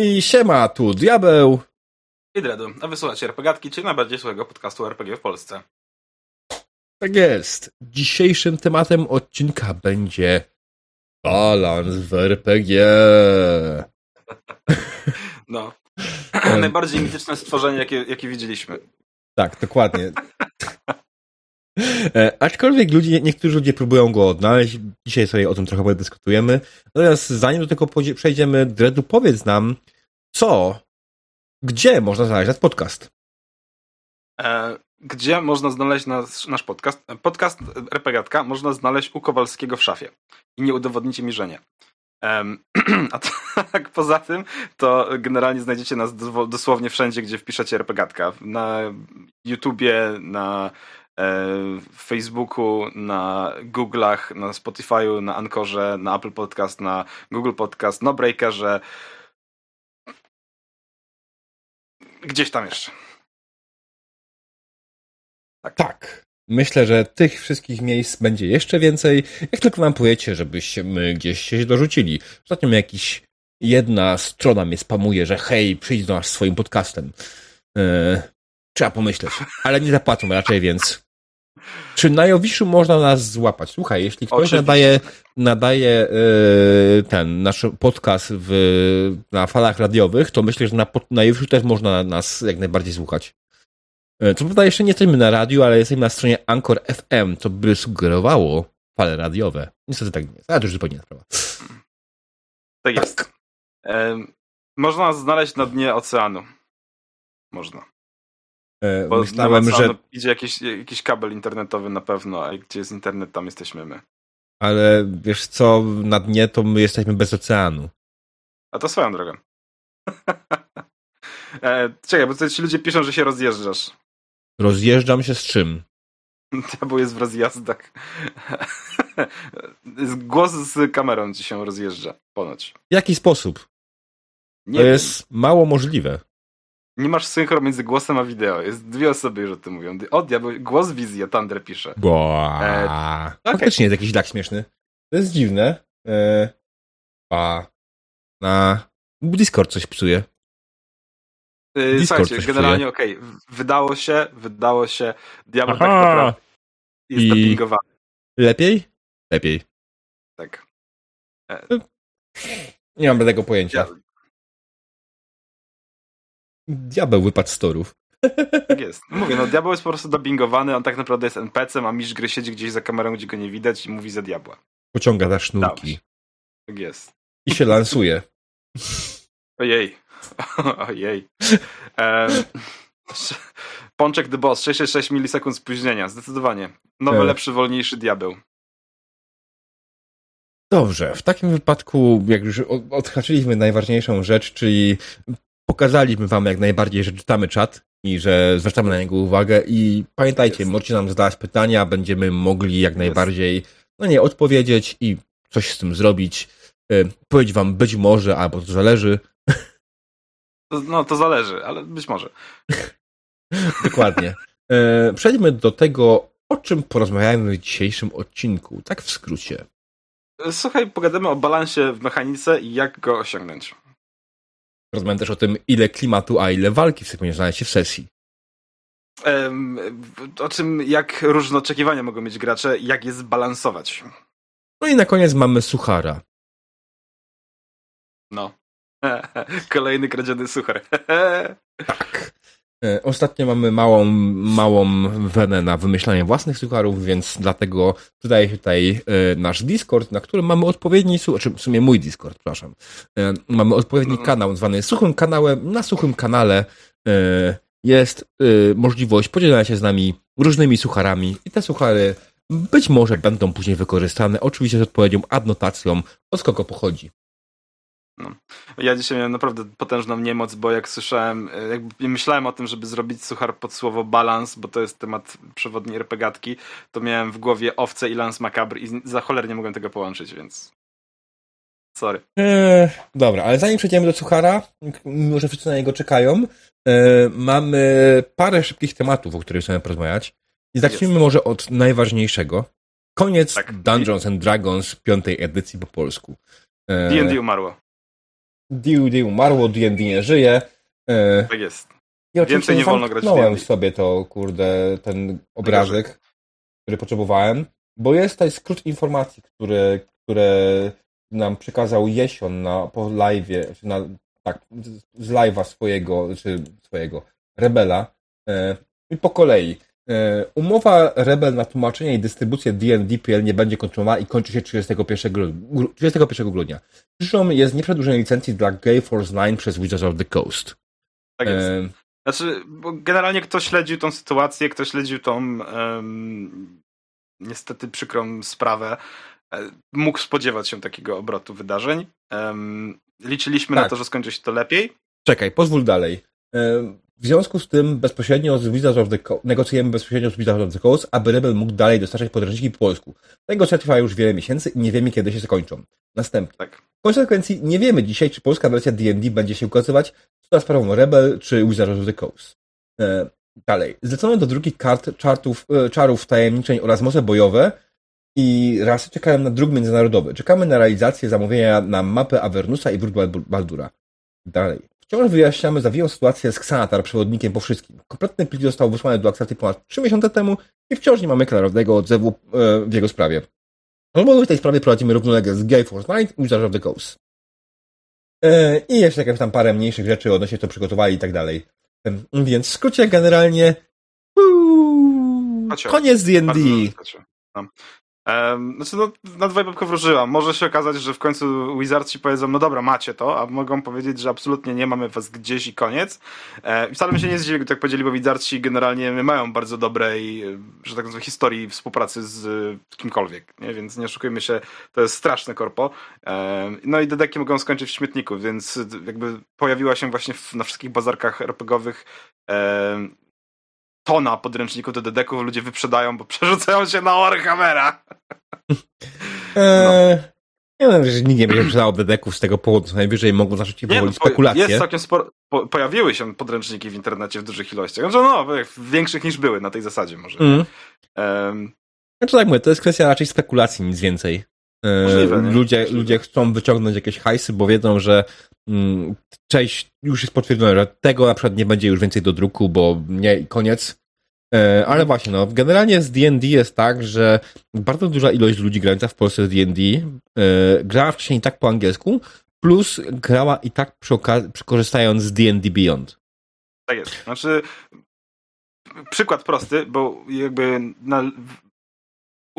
I siema, tu Diabeł. I Dredu, a wysłuchacie RPGatki, czyli najbardziej słuchego podcastu RPG w Polsce. Tak jest. Dzisiejszym tematem odcinka będzie balans w RPG. No. Najbardziej mityczne stworzenie, jakie, jakie widzieliśmy. Tak, dokładnie. E, aczkolwiek ludzie, niektórzy ludzie próbują go odnaleźć. Dzisiaj sobie o tym trochę dyskutujemy. Natomiast zanim do tego przejdziemy, Dredu, powiedz nam, co, gdzie można znaleźć nasz podcast? E, gdzie można znaleźć nasz, podcast? Podcast RPGatka można znaleźć u Kowalskiego w szafie. I nie udowodnicie mi, że nie. A tak poza tym, to generalnie znajdziecie nas dosłownie wszędzie, gdzie wpiszecie RPGatka. Na YouTubie, na e, Facebooku, na Google'ach, na Spotify'u, na Ankorze, na Apple Podcast, na Google Podcast, na Breakerze. Gdzieś tam jeszcze. Tak. tak. Myślę, że tych wszystkich miejsc będzie jeszcze więcej. Jak tylko nam powiecie, żebyśmy gdzieś się dorzucili. Ostatnio jakiś jedna strona mnie spamuje, że hej, przyjdź do nas swoim podcastem. Eee, trzeba pomyśleć. Ale nie zapłacą raczej, więc czy na Jowiszu można nas złapać? Słuchaj, jeśli ktoś Oczywiście. nadaje, nadaje yy, ten nasz podcast w, na falach radiowych, to myślę, że na, na Jowiszu też można nas jak najbardziej słuchać. E, co prawda jeszcze nie jesteśmy na radiu, ale jesteśmy na stronie Anchor FM, co by sugerowało fale radiowe. Niestety tak nie jest, ale to już zupełnie inna sprawa. Tak jest. E, można nas znaleźć na dnie oceanu. Można. E, Bo myślałem, że... Idzie jakiś, jakiś kabel internetowy na pewno, a gdzie jest internet, tam jesteśmy my. Ale wiesz co, na dnie to my jesteśmy bez oceanu. A to swoją drogą. e, czekaj, bo tutaj ci ludzie piszą, że się rozjeżdżasz. Rozjeżdżam się z czym? Diabeł jest w rozjazdach. Głos z kamerą ci się rozjeżdża, ponoć. W jaki sposób? Nie to wiem. jest mało możliwe. Nie masz synchro między głosem a wideo. Jest dwie osoby już o tym mówią. O, diabeł, głos wizja, Thunder pisze. Bo. E, Faktycznie jest jakiś tak śmieszny. To jest dziwne. E, a. Na. Discord coś psuje. Yy, Discord słuchajcie, generalnie okej, okay. wydało się, wydało się, diabeł tak naprawdę jest I... dopingowany. Lepiej? Lepiej. Tak. E... Nie mam tego pojęcia. Ja... Diabeł wypadł z torów. Tak jest. Mówię, no diabeł jest po prostu dubbingowany, on tak naprawdę jest NPC-em, a mistrz gry siedzi gdzieś za kamerą, gdzie go nie widać i mówi za diabła. Pociąga za sznurki. Tak jest. I się lansuje. Ojej. Ojej. Um, Pączek the Boss, 666 milisekund spóźnienia, zdecydowanie. Nowy, e. lepszy, wolniejszy diabeł. Dobrze, w takim wypadku, jak już odhaczyliśmy najważniejszą rzecz, czyli pokazaliśmy wam jak najbardziej, że czytamy czat i że zwracamy na niego uwagę i pamiętajcie, Jest. możecie nam zadać pytania, będziemy mogli jak najbardziej no nie, odpowiedzieć i coś z tym zrobić. E, powiedzieć wam być może, albo to zależy, no, to zależy, ale być może. Dokładnie. E, przejdźmy do tego, o czym porozmawiamy w dzisiejszym odcinku, tak w skrócie. Słuchaj, pogadamy o balansie w mechanice i jak go osiągnąć. Rozmawiamy też o tym, ile klimatu, a ile walki w powinien znaleźć się w sesji. O czym, jak różne oczekiwania mogą mieć gracze, jak je zbalansować. No i na koniec mamy suchara. No. Kolejny kradziony suchar. tak. E, ostatnio mamy małą, małą wenę na wymyślanie własnych sucharów, więc dlatego dodaje się tutaj e, nasz Discord, na którym mamy odpowiedni, znaczy w sumie mój Discord, przepraszam. E, mamy odpowiedni mhm. kanał zwany suchym kanałem. Na suchym kanale jest możliwość podzielenia się z nami różnymi sucharami i te suchary być może będą później wykorzystane, oczywiście z odpowiednią adnotacją, od kogo pochodzi. No. Ja dzisiaj miałem naprawdę potężną niemoc, bo jak słyszałem, e, jakby myślałem o tym, żeby zrobić suchar pod słowo balans, bo to jest temat przewodni RPGatki, to miałem w głowie owce i Lance Macabre i za cholernie mogłem tego połączyć, więc sorry. Eee, dobra, ale zanim przejdziemy do suchara, mimo że wszyscy na niego czekają, e, mamy parę szybkich tematów, o których chcemy porozmawiać. I zacznijmy jest. może od najważniejszego. Koniec tak. Dungeons and Dragons piątej edycji po polsku. D&D e, umarło. D&D umarło, D&D nie żyje. E, tak jest. I Więcej nie wolno grać w sobie to, kurde, ten obrazek, który potrzebowałem, bo jest tutaj skrót informacji, które, które nam przekazał Jesion na, po live'ie, na, tak, z live'a swojego, czy swojego, Rebela. E, I po kolei. E, umowa Rebel na tłumaczenie i dystrybucję D&D.pl nie będzie kontynuowana i kończy się 31 grudnia. 31 grudnia. Przyczyną jest nieprzedłużenie licencji dla Gay Force 9 przez Wizards of the Coast. Tak jest. E... Znaczy, bo generalnie kto śledził tą sytuację, kto śledził tą um, niestety przykrą sprawę, e, mógł spodziewać się takiego obrotu wydarzeń. Um, liczyliśmy tak. na to, że skończy się to lepiej. Czekaj, pozwól dalej. E, w związku z tym bezpośrednio z Wizards of the Coast, negocjujemy bezpośrednio z Wizards of the Coast, aby Rebel mógł dalej dostarczać podręczniki po polsku. Negocjacje trwają już wiele miesięcy i nie wiemy, kiedy się skończą. Następnie. Tak. W konsekwencji nie wiemy dzisiaj, czy polska wersja D&D będzie się ukazywać na sprawą Rebel czy Wizards of the Coast. E, dalej. Zlecono do drugi kart czartów, e, czarów tajemniczeń oraz moce bojowe i rasy czekają na druk międzynarodowy. Czekamy na realizację zamówienia na mapę Avernusa i Brud Baldura. Dalej. Wciąż wyjaśniamy zawiłą sytuację z Xanatar, przewodnikiem po wszystkim. Kompletny plik został wysłany do akceptacji ponad 3 miesiące temu i wciąż nie mamy klarownego odzewu e, w jego sprawie. Rozmowy w tej sprawie prowadzimy równolegle z Gay Force Night i Wizards of the Coast. E, I jeszcze jakieś tam parę mniejszych rzeczy odnośnie to przygotowali i tak dalej. Więc w skrócie generalnie uu, koniec D&D. Um, znaczy, no, na dwaj babkę wróżyłam. Może się okazać, że w końcu Wizards ci powiedzą, no dobra, macie to, a mogą powiedzieć, że absolutnie nie mamy was gdzieś i koniec. E, wcale mi się nie zdziwi, gdy tak powiedzieli, bo Wizardsi generalnie mają bardzo dobrej, że tak powiem, historii współpracy z, z kimkolwiek, nie? więc nie oszukujmy się, to jest straszne korpo. E, no i dedeki mogą skończyć w śmietniku, więc jakby pojawiła się właśnie w, na wszystkich bazarkach RPGowych e, tona podręczników do dedeków ludzie wyprzedają, bo przerzucają się na Warhammera. Eee, no. Nie wiem, że nikt nie będzie sprzedawał dedeków z tego powodu, najwyżej mogą zacząć powoli no, spekulacje. Jest całkiem sporo, po, pojawiły się podręczniki w internecie w dużych ilościach. Znaczy, no, większych niż były na tej zasadzie może. Mm. Um, znaczy tak mówię, to jest kwestia raczej spekulacji, nic więcej. Eee, Możliwe, ludzie, ludzie chcą wyciągnąć jakieś hajsy, bo wiedzą, że mm, część już jest potwierdzone, że tego na przykład nie będzie już więcej do druku, bo nie, koniec. E, ale właśnie, no, generalnie z D&D jest tak, że bardzo duża ilość ludzi grająca w Polsce z D&D e, grała wcześniej tak po angielsku, plus grała i tak przy, przy korzystając z D&D Beyond. Tak jest. Znaczy, przykład prosty, bo jakby na,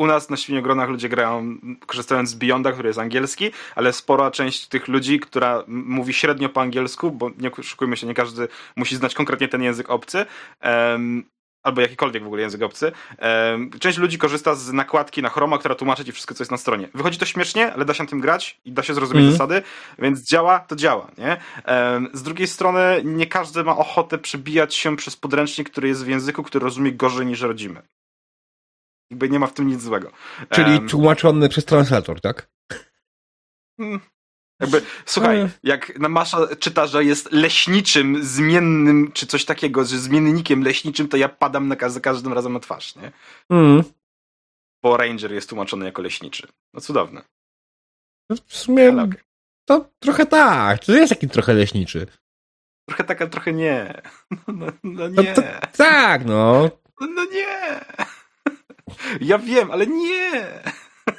u nas na Świniogronach ludzie grają korzystając z Beyonda, który jest angielski, ale spora część tych ludzi, która mówi średnio po angielsku, bo nie oszukujmy się, nie każdy musi znać konkretnie ten język obcy, um, albo jakikolwiek w ogóle język obcy. Część ludzi korzysta z nakładki na Chroma, która tłumaczy ci wszystko, co jest na stronie. Wychodzi to śmiesznie, ale da się na tym grać i da się zrozumieć mm. zasady, więc działa, to działa, nie? Z drugiej strony nie każdy ma ochotę przebijać się przez podręcznik, który jest w języku, który rozumie gorzej niż rodzimy. Jakby nie ma w tym nic złego. Czyli tłumaczony przez translator, tak? Hmm. Jakby, słuchaj, jak Masza czyta, że jest leśniczym, zmiennym, czy coś takiego, że zmiennikiem leśniczym, to ja padam na, za każdym razem na twarz, nie? Mm. Bo Ranger jest tłumaczony jako leśniczy. No cudowne. No w sumie to trochę tak. To jest taki trochę leśniczy. Trochę tak, ale trochę nie. No, no, no nie. No to, tak, no. no. No nie. Ja wiem, ale nie.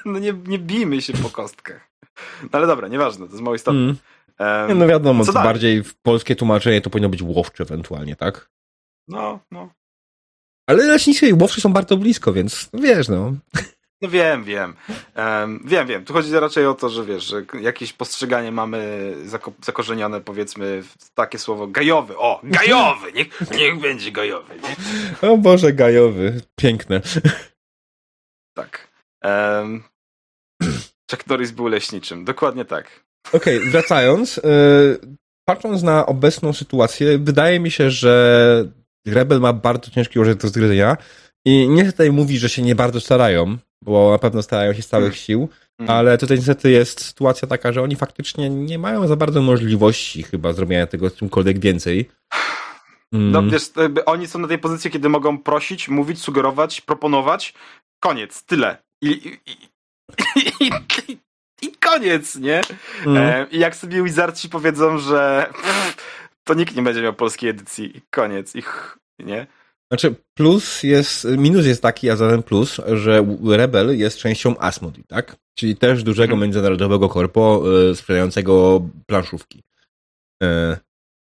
No nie, nie bijmy się po kostkach. No ale dobra, nieważne, to jest mało istotne. Mm. Um, no wiadomo, co bardziej w polskie tłumaczenie to powinno być łowcze ewentualnie, tak? No, no. Ale leśnicy i łowczy są bardzo blisko, więc wiesz, no. No wiem, wiem. Um, wiem, wiem. Tu chodzi raczej o to, że wiesz, że jakieś postrzeganie mamy zako zakorzenione, powiedzmy, w takie słowo gajowy. O, gajowy! Niech, niech będzie gajowy. Nie? O Boże, gajowy. Piękne. Tak. Um, Chuck Norris był leśniczym. Dokładnie tak. Okej, okay, wracając. Yy, patrząc na obecną sytuację, wydaje mi się, że Rebel ma bardzo ciężki orzech do zgryzienia i nie tutaj mówi, że się nie bardzo starają, bo na pewno starają się z całych mm. sił, mm. ale tutaj niestety jest sytuacja taka, że oni faktycznie nie mają za bardzo możliwości chyba zrobienia tego czymkolwiek więcej. No mm. wiesz, oni są na tej pozycji, kiedy mogą prosić, mówić, sugerować, proponować. Koniec, tyle. I, i, i, i, koniec, nie? Mm. I jak sobie Wizardci powiedzą, że pff, to nikt nie będzie miał polskiej edycji koniec, ich, nie? Znaczy, plus jest, minus jest taki, a zatem plus, że Rebel jest częścią Asmodee, tak? Czyli też dużego hmm. międzynarodowego korpo y, sprzedającego planszówki. Y,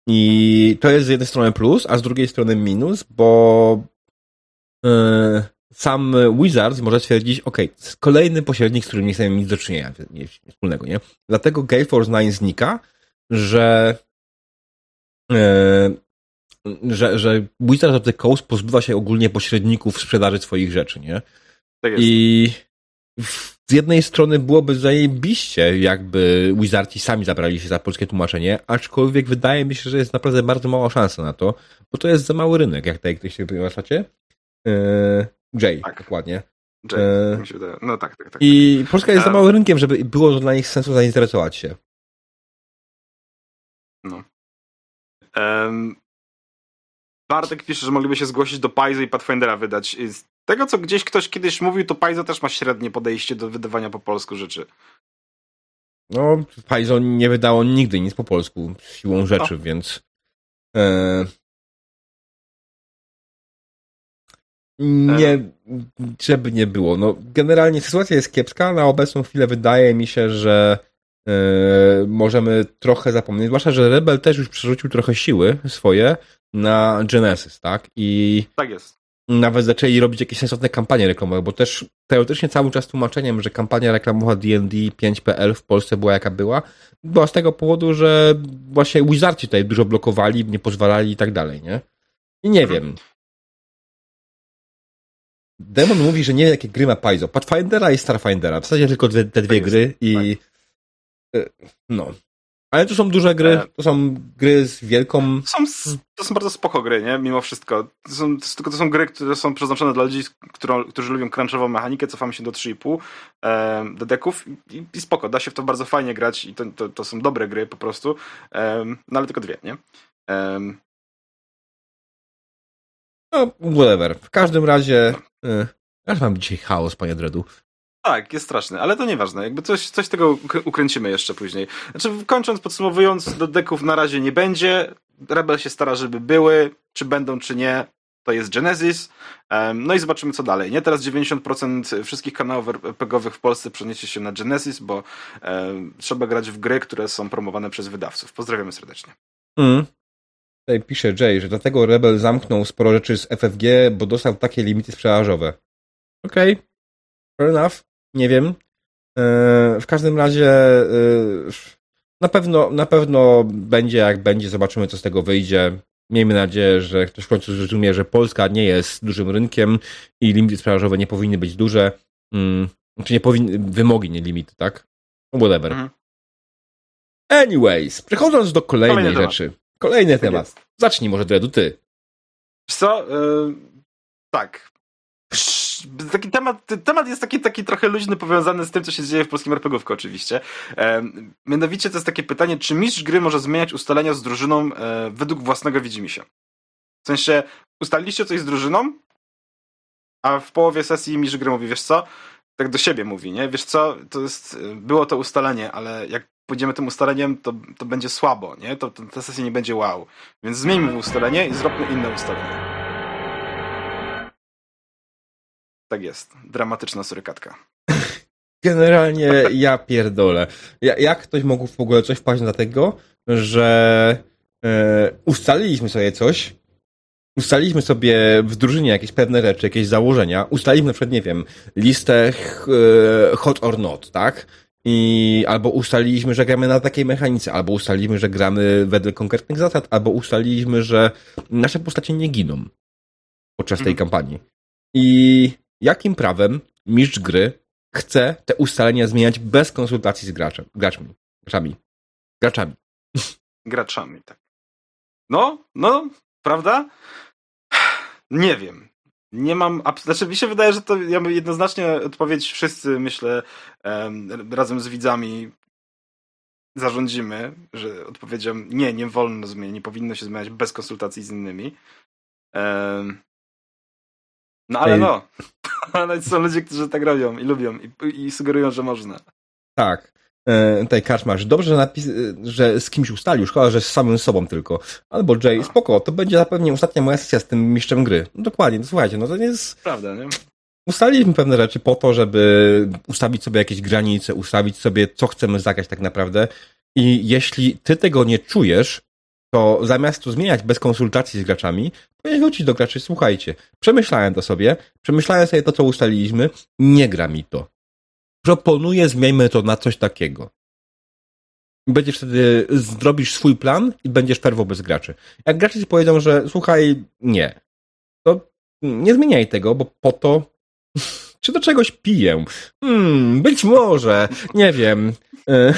I to jest z jednej strony plus, a z drugiej strony minus, bo y, sam Wizards może stwierdzić, ok, kolejny pośrednik, z którym nie chcemy nic do czynienia nie, wspólnego, nie? Dlatego Gale Force 9 znika, że że, że Wizards of the Coast pozbywa się ogólnie pośredników w sprzedaży swoich rzeczy, nie? Tak jest. I z jednej strony byłoby zajebiście, jakby Wizardzi sami zabrali się za polskie tłumaczenie, aczkolwiek wydaje mi się, że jest naprawdę bardzo mała szansa na to, bo to jest za mały rynek, jak tutaj ktoś się wyjaśniacie. Yy, Jay, tak. dokładnie. Jay, się wydaje. No tak, tak, tak. I tak. Polska jest za małym rynkiem, żeby było dla nich sensu zainteresować się. No. Um, Bartek pisze, że mogliby się zgłosić do Paizo i Pathfindera wydać. Z tego, co gdzieś ktoś kiedyś mówił, to Paizo też ma średnie podejście do wydawania po polsku rzeczy. No, Paizo nie wydało nigdy nic po polsku siłą rzeczy, no. więc... E... Nie, żeby nie było. No, generalnie sytuacja jest kiepska. Na obecną chwilę wydaje mi się, że e, możemy trochę zapomnieć. Zwłaszcza, że Rebel też już przerzucił trochę siły swoje na Genesis, tak? I tak jest. Nawet zaczęli robić jakieś sensowne kampanie reklamowe, bo też teoretycznie cały czas tłumaczeniem, że kampania reklamowa D&D 5.pl w Polsce była jaka była, była z tego powodu, że właśnie Wizardci tutaj dużo blokowali, nie pozwalali i tak dalej, nie? I nie mhm. wiem. Demon mówi, że nie jakie gry ma Paizo. Pathfindera i Starfindera. W zasadzie tylko te, te dwie tak gry i tak. no. Ale to są duże gry, e, to są gry z wielką... To są, to są bardzo spoko gry, nie? Mimo wszystko. To są, to, to są gry, które są przeznaczone dla ludzi, którą, którzy lubią crunchową mechanikę, cofamy się do 3,5 e, do deków i, i, spoko, da się w to bardzo fajnie grać i to, to, to są dobre gry po prostu, e, no ale tylko dwie, nie? E, no, whatever. W każdym razie... No. E, ja mam dzisiaj chaos, panie Dredu. Tak, jest straszny, ale to nieważne. Jakby coś, coś tego ukręcimy jeszcze później. Znaczy, kończąc, podsumowując, do deków na razie nie będzie. Rebel się stara, żeby były. Czy będą, czy nie, to jest Genesis. No i zobaczymy, co dalej. Nie teraz 90% wszystkich kanałów RPGowych w Polsce przeniesie się na Genesis, bo trzeba grać w gry, które są promowane przez wydawców. Pozdrawiamy serdecznie. Mm. Tutaj pisze Jay, że dlatego Rebel zamknął sporo rzeczy z FFG, bo dostał takie limity sprzedażowe. Okej, okay. fair enough. Nie wiem. E, w każdym razie e, na pewno, na pewno będzie jak będzie, zobaczymy co z tego wyjdzie. Miejmy nadzieję, że ktoś w końcu zrozumie, że Polska nie jest dużym rynkiem i limity sprzedażowe nie powinny być duże. Hmm. Znaczy nie powinny, wymogi, nie limity, tak? No whatever. Mhm. Anyways, przechodząc do kolejnej Kolejny rzeczy. Kolejny tak temat. Jest. Zacznij może, Dredu, ty. Co? Yy, tak taki temat, temat jest taki, taki trochę luźny, powiązany z tym, co się dzieje w polskim RPGówku oczywiście. E, mianowicie to jest takie pytanie, czy mistrz gry może zmieniać ustalenia z drużyną e, według własnego widzimisię? W sensie, ustaliliście coś z drużyną, a w połowie sesji mistrz gry mówi, wiesz co, tak do siebie mówi, nie? Wiesz co, to jest, było to ustalenie, ale jak pójdziemy tym ustaleniem, to, to będzie słabo, nie? To, to ta sesja nie będzie wow. Więc zmieńmy ustalenie i zróbmy inne ustalenie. Tak jest. Dramatyczna surykatka. Generalnie ja pierdolę. jak ktoś mógł w ogóle coś wpaść tego, że e, ustaliliśmy sobie coś, ustaliliśmy sobie w drużynie jakieś pewne rzeczy, jakieś założenia, ustaliliśmy na przykład, nie wiem, listę e, hot or not, tak? I albo ustaliliśmy, że gramy na takiej mechanice, albo ustaliliśmy, że gramy wedle konkretnych zasad, albo ustaliliśmy, że nasze postacie nie giną podczas tej mm. kampanii. I jakim prawem mistrz gry chce te ustalenia zmieniać bez konsultacji z graczem, graczmi, graczami, graczami. Graczami, tak. No, no, prawda? Nie wiem. Nie mam. Znaczy, mi się wydaje, że to ja jednoznacznie odpowiedź wszyscy, myślę, razem z widzami zarządzimy, że odpowiedzią nie, nie wolno zmieniać, nie powinno się zmieniać bez konsultacji z innymi. No ale no, ale są ludzie, którzy tak robią i lubią i, i sugerują, że można. Tak. E, tutaj karczmarz, dobrze, że, napis, że z kimś ustalił, szkoda, że z samym sobą tylko. Albo Jay, spoko, to będzie zapewne ostatnia moja sesja z tym mistrzem gry. No dokładnie, no słuchajcie, no to nie jest... Prawda, nie? Ustaliliśmy pewne rzeczy po to, żeby ustawić sobie jakieś granice, ustawić sobie, co chcemy zagrać tak naprawdę. I jeśli ty tego nie czujesz, to zamiast to zmieniać bez konsultacji z graczami, powinieneś wrócić do graczy, słuchajcie, przemyślałem to sobie, przemyślałem sobie to, co ustaliliśmy, nie gra mi to. Proponuję, zmieńmy to na coś takiego. Będziesz wtedy, zrobisz swój plan i będziesz fair wobec graczy. Jak gracze ci powiedzą, że słuchaj, nie, to nie zmieniaj tego, bo po to, czy do czegoś piję? Hmm, być może, nie wiem. E,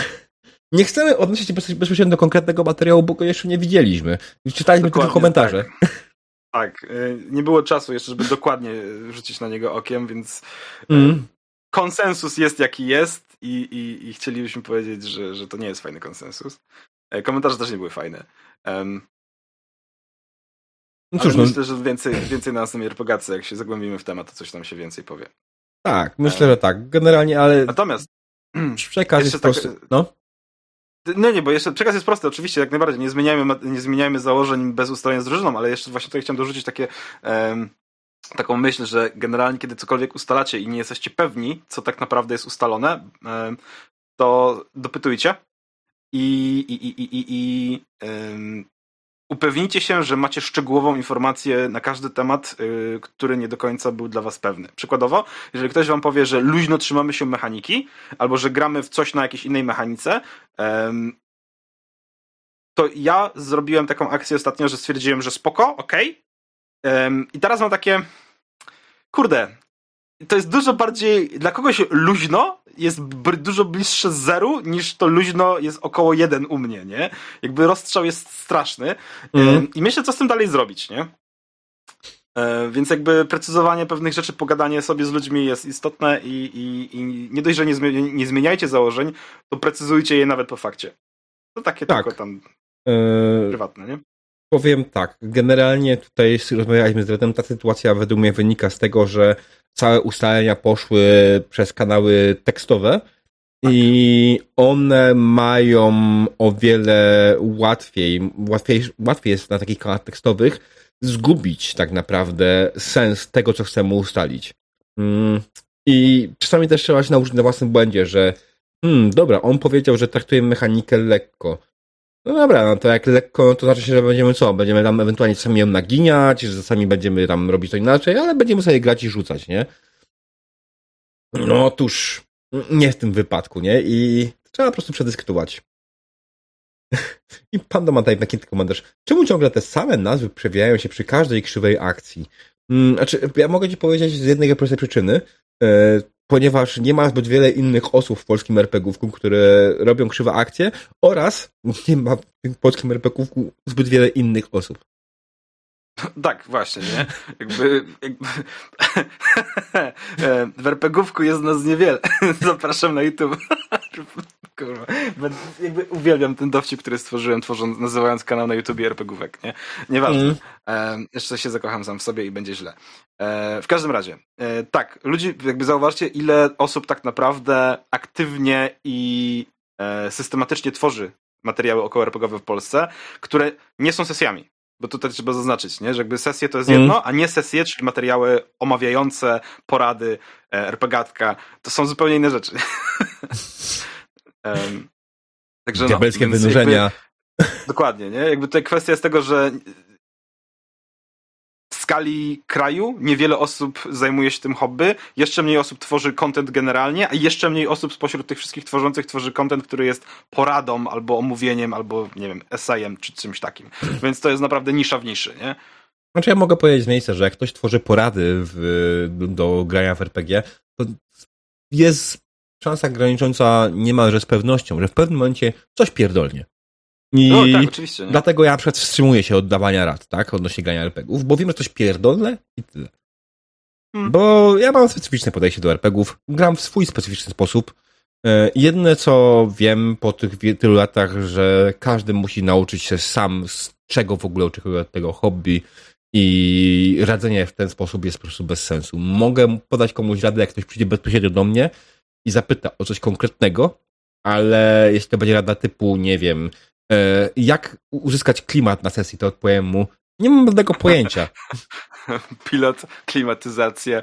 nie chcemy odnosić się bezpośrednio do konkretnego materiału, bo go jeszcze nie widzieliśmy. Czytaliśmy Dokładnie, tylko komentarze. Tak. tak. E, nie było czasu jeszcze, żeby dokładnie rzucić na niego okiem, więc e, mm. Konsensus jest jaki jest i, i, i, chcielibyśmy powiedzieć, że, że to nie jest fajny konsensus. Komentarze też nie były fajne. Um, no cóż, no... myślę, że więcej, więcej na następnej RPGace, jak się zagłębimy w temat, to coś tam się więcej powie. Tak, myślę, że tak. Generalnie, ale. Natomiast. Przekaz jest tak... prosty. No? No nie, bo jeszcze przekaz jest prosty, oczywiście, jak najbardziej. Nie zmieniajmy, nie zmieniajmy założeń bez ustalenia z drużyną, ale jeszcze właśnie tutaj chciałem dorzucić takie, um, taką myśl, że generalnie, kiedy cokolwiek ustalacie i nie jesteście pewni, co tak naprawdę jest ustalone, to dopytujcie i, i, i, i, i, um, upewnijcie się, że macie szczegółową informację na każdy temat, yy, który nie do końca był dla was pewny. Przykładowo, jeżeli ktoś wam powie, że luźno trzymamy się mechaniki, albo że gramy w coś na jakiejś innej mechanice, to ja zrobiłem taką akcję ostatnio, że stwierdziłem, że spoko, okej. I teraz mam takie, kurde, to jest dużo bardziej, dla kogoś luźno jest dużo bliższe zeru niż to luźno jest około jeden u mnie, nie? Jakby rozstrzał jest straszny mm. i myślę, co z tym dalej zrobić, nie? E, więc jakby precyzowanie pewnych rzeczy, pogadanie sobie z ludźmi jest istotne i, i, i nie dość, że nie, zmieni, nie zmieniajcie założeń, to precyzujcie je nawet po fakcie. To takie tak. tylko tam e, prywatne, nie? Powiem tak, generalnie tutaj rozmawialiśmy z Redem, ta sytuacja według mnie wynika z tego, że całe ustalenia poszły przez kanały tekstowe tak. i one mają o wiele łatwiej, łatwiej, łatwiej jest na takich kanałach tekstowych zgubić tak naprawdę sens tego, co chcemy ustalić. Mm, I czasami też trzeba się nauczyć na własnym błędzie, że hmm, dobra, on powiedział, że traktujemy mechanikę lekko. No dobra, no to jak lekko, to znaczy się, że będziemy co? Będziemy tam ewentualnie czasami ją naginiać, że czasami będziemy tam robić to inaczej, ale będziemy sobie grać i rzucać, nie? No otóż, nie w tym wypadku, nie? I trzeba po prostu przedyskutować. I pan ma tutaj taki komentarz. Czemu ciągle te same nazwy przewijają się przy każdej krzywej akcji? Hmm, znaczy, ja mogę ci powiedzieć z jednej prostej przyczyny. E, ponieważ nie ma zbyt wiele innych osób w polskim RPGówku, które robią krzywe akcje oraz nie ma w polskim RPGówku zbyt wiele innych osób. Tak, właśnie, nie? Jakby, jakby w RPGówku jest nas niewiele. Zapraszam na YouTube. Kurwa. Jakby uwielbiam ten dowcip, który stworzyłem, tworząc, nazywając kanał na YouTube RPGówek, nie? Nieważne. Mm. E, jeszcze się zakocham sam w sobie i będzie źle. E, w każdym razie, e, tak, ludzi, jakby zauważcie, ile osób tak naprawdę aktywnie i e, systematycznie tworzy materiały około RPGowe w Polsce, które nie są sesjami. Bo tutaj trzeba zaznaczyć, nie? że jakby sesje to jest jedno, mm. a nie sesje, czyli materiały omawiające, porady, e, RPGatka, to są zupełnie inne rzeczy. um, także Diabelskie no, wynurzenia. Jakby, dokładnie, nie? Jakby tutaj kwestia jest tego, że skali kraju niewiele osób zajmuje się tym hobby, jeszcze mniej osób tworzy content generalnie, a jeszcze mniej osób spośród tych wszystkich tworzących tworzy content, który jest poradą, albo omówieniem, albo nie wiem, essayem, czy czymś takim. Więc to jest naprawdę nisza w niszy, nie? Znaczy ja mogę powiedzieć z miejsca, że jak ktoś tworzy porady w, do grania w RPG, to jest szansa granicząca niemalże z pewnością, że w pewnym momencie coś pierdolnie. I no, tak, oczywiście. Nie? Dlatego ja na przykład wstrzymuję się od dawania rad, tak, odnośnie grania RPGów, bo wiem, że coś pierdolne i tyle. Hmm. Bo ja mam specyficzne podejście do RPGów, gram w swój specyficzny sposób. E, jedne, co wiem po tych tylu latach, że każdy musi nauczyć się sam, z czego w ogóle oczekuje od tego hobby i radzenie w ten sposób jest po prostu bez sensu. Mogę podać komuś radę, jak ktoś przyjdzie bezpośrednio do mnie i zapyta o coś konkretnego, ale jeśli to będzie rada typu, nie wiem, e, jak uzyskać klimat na sesji, to odpowiem mu, nie mam żadnego pojęcia. Pilot, klimatyzacja.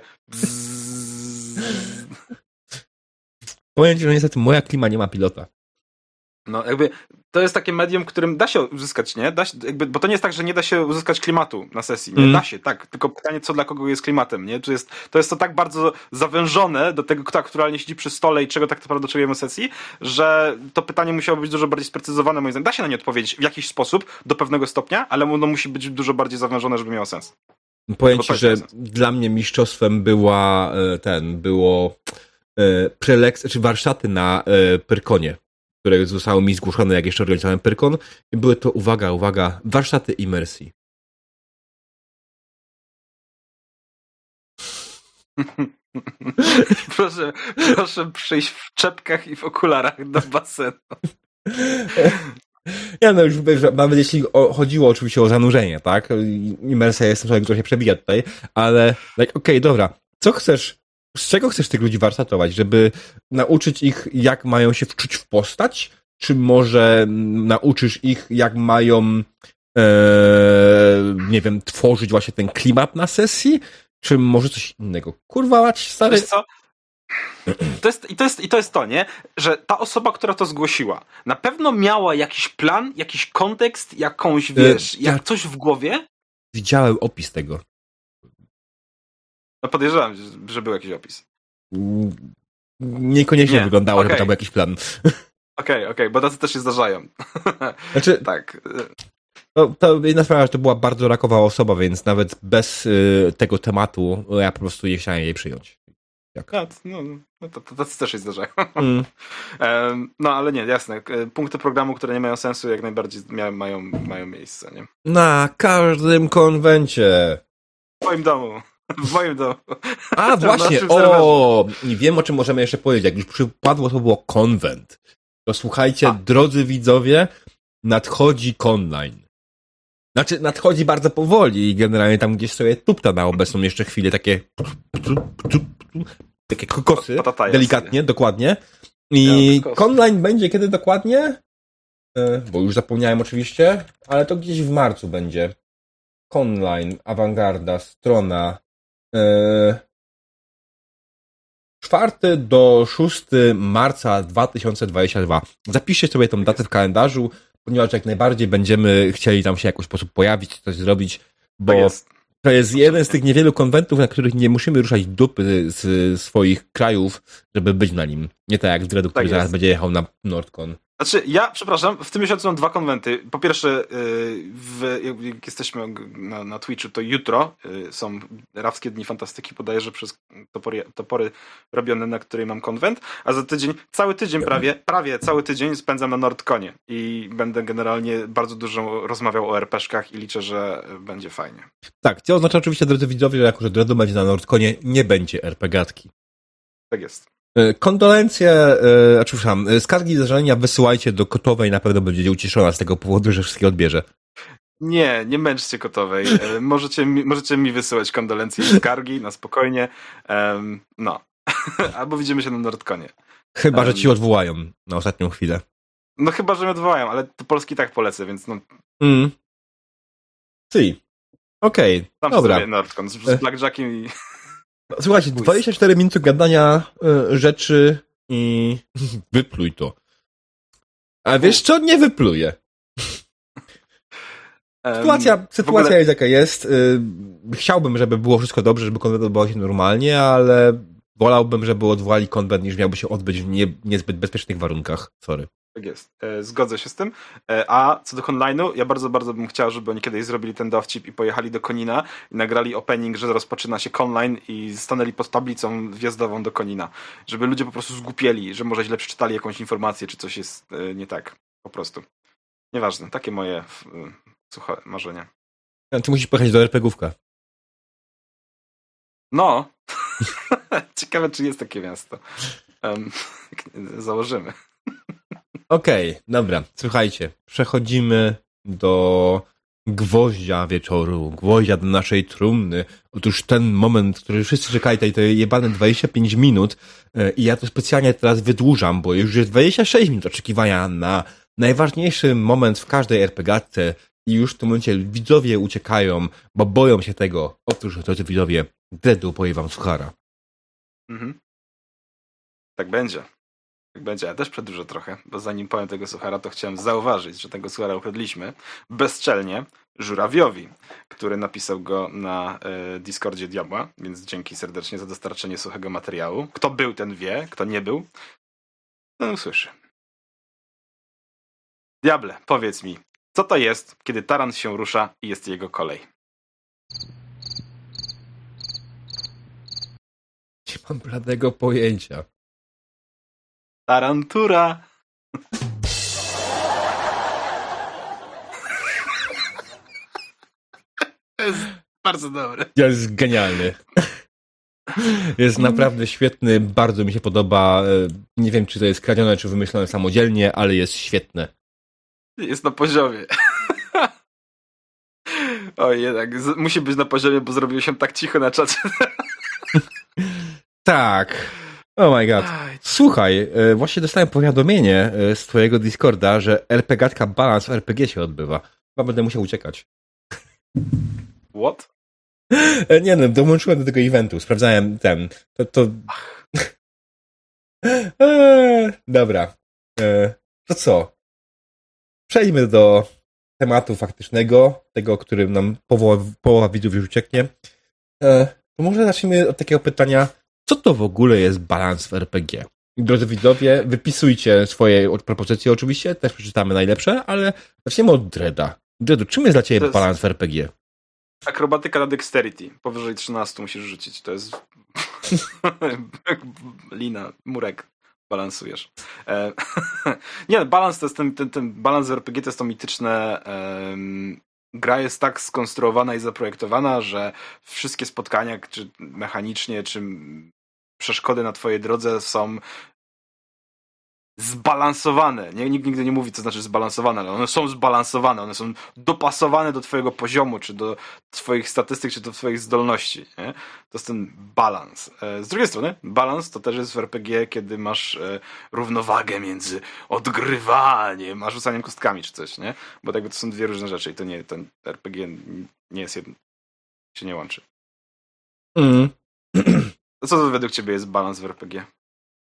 Powiem ci, że niestety moja klima nie ma pilota. No, jakby to jest takie medium, którym da się uzyskać, nie? Da się, jakby, bo to nie jest tak, że nie da się uzyskać klimatu na sesji. Nie? Mm. Da się, tak. Tylko pytanie, co dla kogo jest klimatem, nie? To jest, to jest to tak bardzo zawężone do tego, kto aktualnie siedzi przy stole i czego tak naprawdę oczekujemy sesji, że to pytanie musiało być dużo bardziej sprecyzowane, moim zdaniem. Da się na nie odpowiedzieć w jakiś sposób, do pewnego stopnia, ale ono musi być dużo bardziej zawężone, żeby miało sens. Powiem ci, że sens. dla mnie mistrzostwem była e, ten, było e, preleks, czy warsztaty na e, Pyrkonie które zostały mi zgłoszone, jak jeszcze organizowałem Pyrkon. Były to, uwaga, uwaga, warsztaty imersji. proszę, proszę przyjść w czepkach i w okularach do basenu. Ja no już nawet jeśli chodziło oczywiście o zanurzenie, tak? Imersja jest czymś, co się przebija tutaj, ale like, okej, okay, dobra. Co chcesz z czego chcesz tych ludzi warsztatować? Żeby nauczyć ich, jak mają się wczuć w postać? Czy może nauczysz ich, jak mają, e, nie wiem, tworzyć właśnie ten klimat na sesji? Czy może coś innego? Kurwa, mać, stary. Wiesz co? To jest, i, to jest, I to jest to, nie? Że ta osoba, która to zgłosiła, na pewno miała jakiś plan, jakiś kontekst, jakąś, e, wiesz, jak ja coś w głowie. Widziałem opis tego. No podejrzewam, że był jakiś opis. Niekoniecznie nie. wyglądało, okay. żeby tam był jakiś plan. Okej, okay, okej, okay, bo tacy też się zdarzają. Znaczy, tak. No, to jedna sprawa, że to była bardzo rakowa osoba, więc nawet bez y, tego tematu ja po prostu nie chciałem jej przyjąć. Jak? No, no, no to, to tacy też się zdarzają. Mm. no ale nie, jasne. Punkty programu, które nie mają sensu, jak najbardziej mają, mają miejsce. Nie? Na każdym konwencie. W moim domu. W moim domu. A, właśnie, o, nie wiem o czym możemy jeszcze powiedzieć. Jak już przypadło, to było konwent. To słuchajcie, A. drodzy widzowie, nadchodzi conline. Znaczy, nadchodzi bardzo powoli i generalnie tam gdzieś sobie tupta na obecną jeszcze chwilę, takie takie kokosy, delikatnie, dokładnie. I ja, conline będzie kiedy dokładnie? E, bo już zapomniałem oczywiście, ale to gdzieś w marcu będzie. Conline, awangarda, strona, 4 e, do 6 marca 2022. Zapiszcie sobie tą datę w kalendarzu, ponieważ jak najbardziej będziemy chcieli tam się jakoś sposób pojawić, coś zrobić, bo jest. to jest jeden z tych niewielu konwentów, na których nie musimy ruszać dupy z swoich krajów, żeby być na nim. Nie tak jak z Dredu, który tak zaraz będzie jechał na Nordcon. Znaczy, ja, przepraszam, w tym miesiącu mam dwa konwenty. Po pierwsze, y, w, jak jesteśmy na, na Twitchu, to jutro y, są Rawskie Dni Fantastyki, że przez topory, topory robione, na której mam konwent, a za tydzień, cały tydzień prawie, prawie cały tydzień spędzam na Nordconie i będę generalnie bardzo dużo rozmawiał o RPszkach i liczę, że będzie fajnie. Tak, co oznacza oczywiście, drodzy widzowie, że jako, że Dredu będzie na Nordconie, nie będzie RPGatki. Tak jest. E, kondolencje, znaczy, przepraszam, e, skargi zdarzenia wysyłajcie do Kotowej, na pewno będzie ucieszona z tego powodu, że wszystkie odbierze. Nie, nie męczcie Kotowej. możecie, mi, możecie mi wysyłać kondolencje i skargi na spokojnie. Um, no. Albo widzimy się na Nordkonie. Chyba, um, że ci odwołają na ostatnią chwilę. No chyba, że mnie odwołają, ale to Polski tak polecę, więc no. Mm. Si. Okej, okay. Tam dobra. Sobie Nordcon z, z Blackjackiem i... Słuchajcie, 24 minuty gadania y, rzeczy i wypluj to. A wiesz co? Nie wypluję. Sytuacja, sytuacja ogóle... jest jaka jest. Y, chciałbym, żeby było wszystko dobrze, żeby konwent odbywał się normalnie, ale wolałbym, żeby odwołali konwent, niż miałby się odbyć w nie, niezbyt bezpiecznych warunkach. Sorry. Tak jest. E, zgodzę się z tym. E, a co do online'u, ja bardzo, bardzo bym chciał, żeby oni kiedyś zrobili ten dowcip i pojechali do Konina i nagrali opening, że rozpoczyna się online i stanęli pod tablicą wjazdową do Konina. Żeby ludzie po prostu zgupieli, że może źle przeczytali jakąś informację, czy coś jest e, nie tak. Po prostu. Nieważne. Takie moje suche marzenia. A ty musisz pojechać do RPGówka. No. Ciekawe, czy jest takie miasto. Um, założymy. Okej, okay, dobra. Słuchajcie, przechodzimy do gwoździa wieczoru, gwoździa do naszej trumny. Otóż ten moment, który wszyscy tutaj te jebane 25 minut e, i ja to specjalnie teraz wydłużam, bo już jest 26 minut oczekiwania na najważniejszy moment w każdej RPGatce i już w tym momencie widzowie uciekają, bo boją się tego. Otóż, drodzy widzowie, Dredu powie wam suchara. Mhm. Tak będzie. Będzie. Ja też przedłużę trochę, bo zanim powiem tego suchara, to chciałem zauważyć, że tego suchara ukradliśmy bezczelnie Żurawiowi, który napisał go na e, Discordzie Diabła, więc dzięki serdecznie za dostarczenie suchego materiału. Kto był, ten wie, kto nie był, ten usłyszy. Diable, powiedz mi, co to jest, kiedy taran się rusza i jest jego kolej? Nie mam bladego pojęcia. Tarantura! To jest bardzo dobre. Jest genialny. Jest naprawdę świetny, bardzo mi się podoba. E, Nie wiem, czy to jest kradzione, czy wymyślone samodzielnie, ale jest świetne. Jest na poziomie. Oj, jednak, z- musi być na poziomie, bo zrobiło się tak cicho na czacie. Tak. Oh my god. Aj, Słuchaj, e, właśnie dostałem powiadomienie e, z twojego Discorda, że RPGatka Balance w RPG się odbywa. Chyba będę musiał uciekać. What? E, Nie no, dołączyłem do tego eventu, sprawdzałem ten. To. to... Eee, dobra. To co? Przejdźmy do tematu faktycznego, tego, którym nam połowa, połowa widzów już ucieknie. To może zacznijmy od takiego pytania, co to w ogóle jest balans w RPG? Drodzy widzowie, wypisujcie swoje propozycje oczywiście, też przeczytamy najlepsze, ale zaczniemy od Dreda. Dredu, czym jest dla ciebie jest- balans w RPG? Akrobatyka na dexterity. Powyżej 13 musisz rzucić. To jest lina, murek. Balansujesz. E, nie, balans to jest ten, ten, ten balans w RPG to jest to mityczne. em, gra jest tak skonstruowana i zaprojektowana, że wszystkie spotkania, czy mechanicznie, czy przeszkody na twojej drodze są zbalansowane. Nie, nikt nigdy nie mówi, co znaczy zbalansowane, ale one są zbalansowane, one są dopasowane do twojego poziomu, czy do twoich statystyk, czy do twoich zdolności. Nie? To jest ten balans. E, Z drugiej strony, balans to też jest w RPG, kiedy masz e, równowagę między odgrywaniem, a rzucaniem kostkami, czy coś, nie? Bo jakby to są dwie różne rzeczy i to nie, ten RPG nie jest jedno, się nie łączy. Mm. Co to według ciebie jest balans w RPG?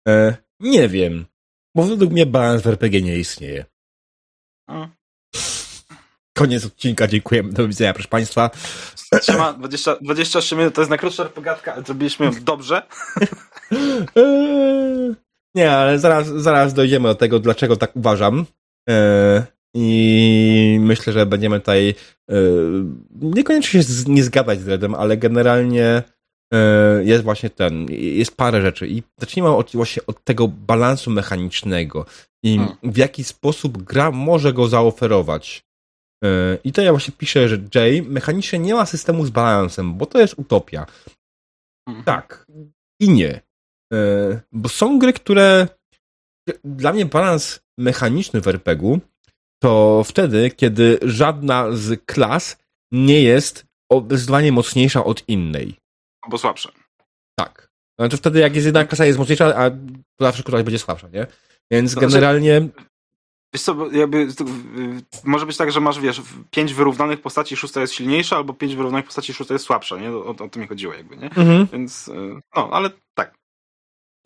E, nie wiem. Bo według mnie balans w RPG nie istnieje. Koniec odcinka, dziękujemy. Do widzenia, proszę Państwa. Trzyma 20, 23 minut, to jest najkrótsza RPGatka, ale zrobiliśmy ją dobrze. Nie, ale zaraz, zaraz dojdziemy do tego, dlaczego tak uważam. Eee, I myślę, że będziemy tutaj eee, niekoniecznie się nie zgadać z Redem, ale generalnie jest właśnie ten, jest parę rzeczy. I zacznijmy od, właśnie od tego balansu mechanicznego i Hmm. w jaki sposób gra może go zaoferować. Eee, I to ja właśnie piszę, że Jay mechanicznie nie ma systemu z balansem, bo to jest utopia. Tak i nie. E, Bo są gry, które. Dla mnie balans mechaniczny w RPG-u to wtedy, kiedy żadna z klas nie jest zdecydowanie mocniejsza od innej. Albo słabsze. Tak. No to wtedy, jak jest jedna klasa jest mocniejsza, a zawsze któraś będzie słabsza, nie? Więc że- generalnie. Wiesz co, jakby, y, może być tak, że masz, wiesz, pięć wyrównanych postaci, szósta jest silniejsza, albo pięć wyrównanych postaci, szósta jest słabsza, nie? O, o to mi chodziło jakby, nie? Mhm. Więc, y, no, ale tak.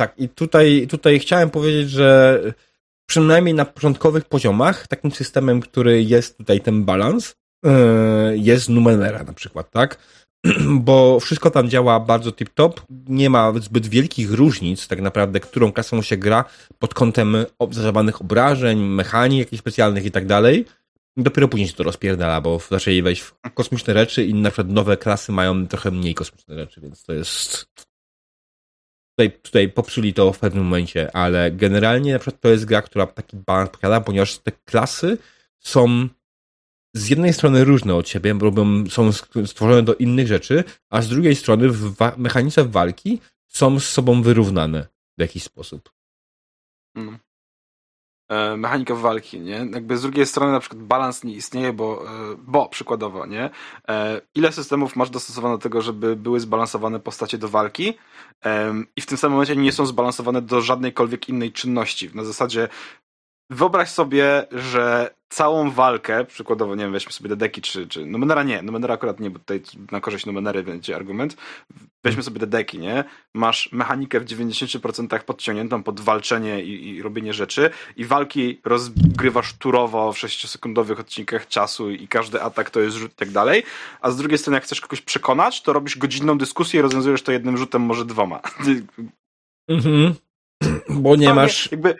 Tak, i tutaj, tutaj chciałem powiedzieć, że przynajmniej na początkowych poziomach takim systemem, który jest tutaj ten balans, yy, jest Numenera na przykład, tak? Bo wszystko tam działa bardzo tip-top, nie ma zbyt wielkich różnic tak naprawdę, którą klasą się gra pod kątem zadawanych obrażeń, mechanik jakichś specjalnych i tak dalej. Dopiero później się to rozpierdala, bo zaczęli wejść w kosmiczne rzeczy i na przykład nowe klasy mają trochę mniej kosmiczne rzeczy, więc to jest tutaj, tutaj popsuli to w pewnym momencie, ale generalnie na przykład to jest gra, która taki balans posiada, ponieważ te klasy są z jednej strony różne od siebie, są stworzone do innych rzeczy, a z drugiej strony w wa- mechanice walki są z sobą wyrównane w jakiś sposób. Mm. e, mechanika walki, nie? Jakby z drugiej strony na przykład balans nie istnieje, bo, e, bo przykładowo, nie? E, ile systemów masz dostosowane do tego, żeby były zbalansowane postacie do walki i w tym samym momencie nie są zbalansowane do żadnejkolwiek innej czynności. Na zasadzie wyobraź sobie, że całą walkę, przykładowo, nie wiem, weźmy sobie Dedeki, czy, czy Numenera nie, Numenera akurat nie, bo tutaj na korzyść Numenery będzie argument. Weźmy sobie Dedeki, nie? Masz mechanikę w 90% podciągniętą pod walczenie i, i, robienie rzeczy i walki rozgrywasz turowo w 6-sekundowych odcinkach czasu i każdy atak to jest rzut i tak dalej, a z drugiej strony jak chcesz kogoś przekonać, to robisz godzinną dyskusję i rozwiązujesz to jednym rzutem, może dwoma. Mhm. Bo nie masz... Jakby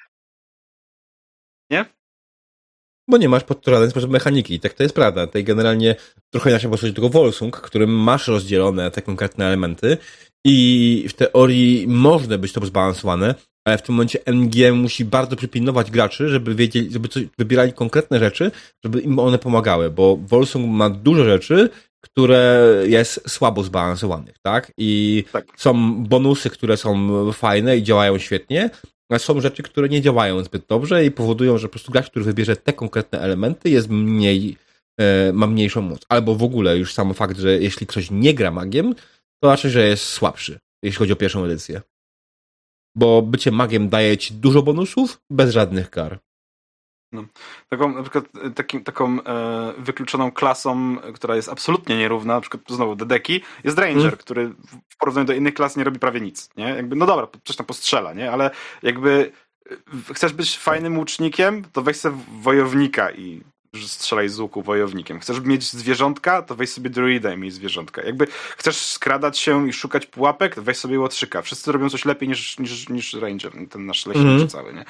Bo nie masz pod żaden sposób mechaniki. I tak to jest prawda. Tutaj generalnie trochę inaczej posłużyć tego Volsung, którym masz rozdzielone te konkretne elementy i w teorii może być to zbalansowane, ale w tym momencie NG musi bardzo przypilnować graczy, żeby wiedzieli, żeby coś, wybierali konkretne rzeczy, żeby im one pomagały, bo Volsung ma dużo rzeczy, które jest słabo zbalansowanych, tak? I tak. są bonusy, które są fajne i działają świetnie, są rzeczy, które nie działają zbyt dobrze i powodują, że po prostu gracz, który wybierze te konkretne elementy, jest mniej, e, ma mniejszą moc. Albo w ogóle już sam fakt, że jeśli ktoś nie gra magiem, to znaczy, że jest słabszy, jeśli chodzi o pierwszą edycję. Bo bycie magiem daje ci dużo bonusów bez żadnych kar. No. Taką, na przykład e, takim, taką e, wykluczoną klasą, która jest absolutnie nierówna, na przykład znowu Dedeki, jest Ranger, mm. który w porównaniu do innych klas nie robi prawie nic. Nie? Jakby, no dobra, coś tam postrzela, nie? ale jakby e, chcesz być fajnym łucznikiem, to weź sobie wojownika i strzelaj z łuku wojownikiem. Chcesz mieć zwierzątka, to weź sobie druida i miej zwierzątka. Jakby chcesz skradać się i szukać pułapek, to weź sobie łotrzyka. Wszyscy robią coś lepiej niż, niż, niż Ranger, ten nasz leśniczy mm. cały, nie?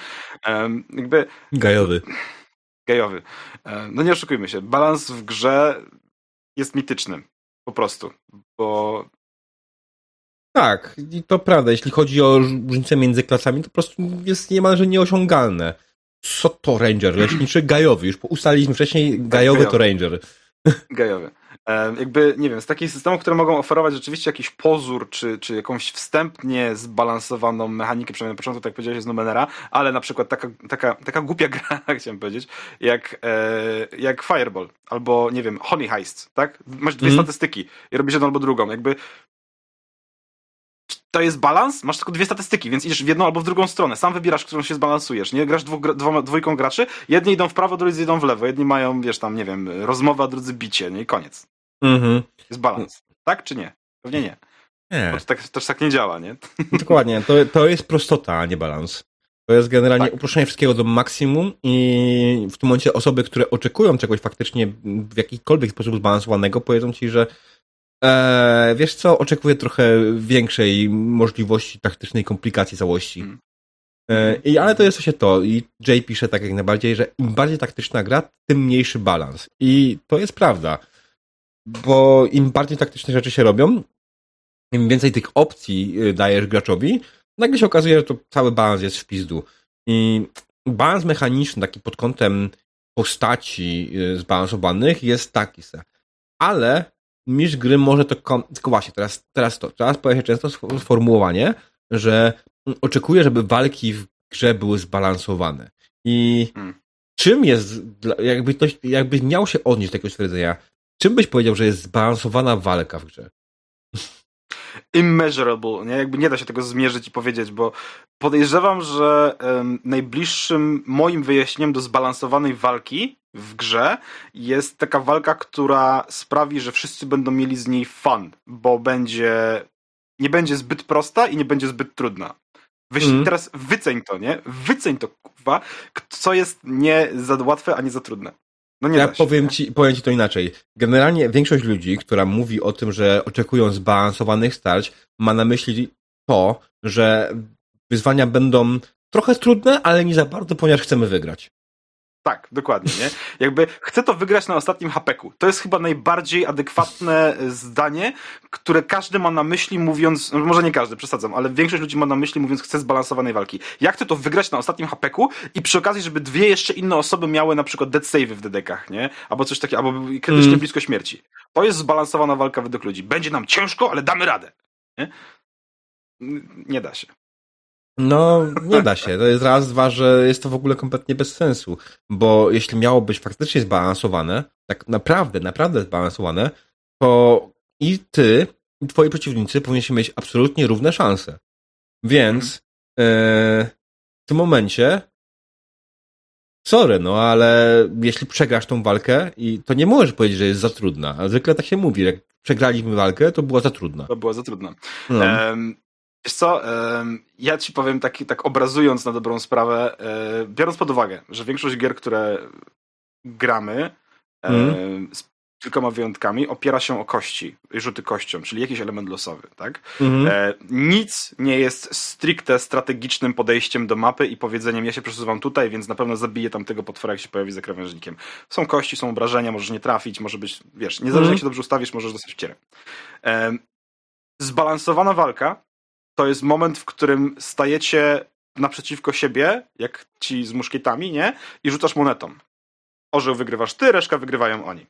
Um, jakby... Gajowy. Gajowy. Um, no nie oszukujmy się, balans w grze jest mityczny. Po prostu. Bo tak, i to prawda. Jeśli chodzi o różnicę między klasami, to po prostu jest niemalże nieosiągalne. Co to Ranger? Leśniczy gajowy. Już ustaliliśmy wcześniej, gajowy, to Ranger. Gajowy. Jakby, nie wiem, z takich systemów, które mogą oferować rzeczywiście jakiś pozór, czy, czy jakąś wstępnie zbalansowaną mechanikę, przynajmniej na początku, tak jak powiedziałeś, z Numenera, ale na przykład taka, taka, taka głupia gra, chciałem powiedzieć, jak, e, jak Fireball, albo, nie wiem, Honey Heist, tak? Masz dwie mm. statystyki i robisz jedną albo drugą. Jakby to jest balans, masz tylko dwie statystyki, więc idziesz w jedną albo w drugą stronę. Sam wybierasz, którą się zbalansujesz. Nie grasz dwóch, dwoma, dwójką graczy, jedni idą w prawo, drudzy idą w lewo. Jedni mają, wiesz tam, nie wiem, rozmowę, a drudzy bicie, nie? I koniec. Mhm. Jest balans. Tak czy nie? Pewnie nie. Nie. Bo to tak, też tak nie działa, nie? Dokładnie. To, to jest prostota, a nie balans. To jest generalnie tak. uproszczenie wszystkiego do maksimum i w tym momencie osoby, które oczekują czegoś faktycznie w jakikolwiek sposób zbalansowanego, powiedzą ci, że Eee, wiesz co, oczekuję trochę większej możliwości taktycznej komplikacji całości. Hmm. Eee, ale to jest właśnie to. I Jay pisze tak jak najbardziej, że im bardziej taktyczna gra, tym mniejszy balans. I to jest prawda. Bo im bardziej taktyczne rzeczy się robią, im więcej tych opcji y, dajesz graczowi, nagle się okazuje, że to cały balans jest w pizdu. I balans mechaniczny, taki pod kątem postaci y, zbalansowanych jest taki se. Ale mistrz gry może to. Kom... Tylko właśnie, teraz, teraz to. Teraz pojawia się często sformułowanie, że oczekuje, żeby walki w grze były zbalansowane. I hmm. czym jest, jakby ktoś, jakby miał się odnieść do takiego stwierdzenia, czym byś powiedział, że jest zbalansowana walka w grze? Immeasurable, nie? Jakby nie da się tego zmierzyć i powiedzieć, bo podejrzewam, że um, najbliższym moim wyjaśnieniem do zbalansowanej walki w grze jest taka walka, która sprawi, że wszyscy będą mieli z niej fun, bo będzie nie będzie zbyt prosta i nie będzie zbyt trudna. Weź mm. teraz wyceń to, nie? Wyceń to, kurwa, co jest nie za łatwe, a nie za trudne. No nie ja powiem, ci, powiem ci to inaczej. Generalnie większość ludzi, która mówi o tym, że oczekują zbalansowanych starć, ma na myśli to, że wyzwania będą trochę trudne, ale nie za bardzo, ponieważ chcemy wygrać. Tak, dokładnie, nie? Jakby chcę to wygrać na ostatnim hapeku. To jest chyba najbardziej adekwatne zdanie, które każdy ma na myśli mówiąc, może nie każdy, przesadzam, ale większość ludzi ma na myśli mówiąc chcę zbalansowanej walki. Jak chcę to wygrać na ostatnim hapeku i przy okazji, żeby dwie jeszcze inne osoby miały na przykład dead save w dedekach, nie? Albo coś takiego, albo krytycznie mm. blisko śmierci. To jest zbalansowana walka według ludzi. Będzie nam ciężko, ale damy radę. Nie, nie da się. No, nie da się. To jest raz, dwa, że jest to w ogóle kompletnie bez sensu. Bo jeśli miało być faktycznie zbalansowane, tak naprawdę, naprawdę zbalansowane, to i ty, i twoi przeciwnicy powinni mieć absolutnie równe szanse. Więc e, w tym momencie sorry, no ale jeśli przegrasz tą walkę, i to nie możesz powiedzieć, że jest za trudna. A zwykle tak się mówi, jak przegraliśmy walkę, to była za trudna. To była za trudna. No. Um, wiesz co, ja ci powiem tak, tak obrazując na dobrą sprawę, um, biorąc pod uwagę, że większość gier, które gramy, mm z kilkoma wyjątkami, opiera się o kości, rzuty kością, czyli jakiś element losowy, tak? E, nic nie jest stricte strategicznym podejściem do mapy i powiedzeniem, ja się przesuwam tutaj, więc na pewno zabiję tam tego potwora, jak się pojawi za krawężnikiem. Są kości, są obrażenia, możesz nie trafić, może być, wiesz, niezależnie mhm. jak się dobrze ustawisz, możesz dostać wcierę. E, zbalansowana walka to jest moment, w którym stajecie naprzeciwko siebie, jak ci z muszkietami, nie? I rzucasz monetą. Orzeł wygrywasz ty, reszka wygrywają oni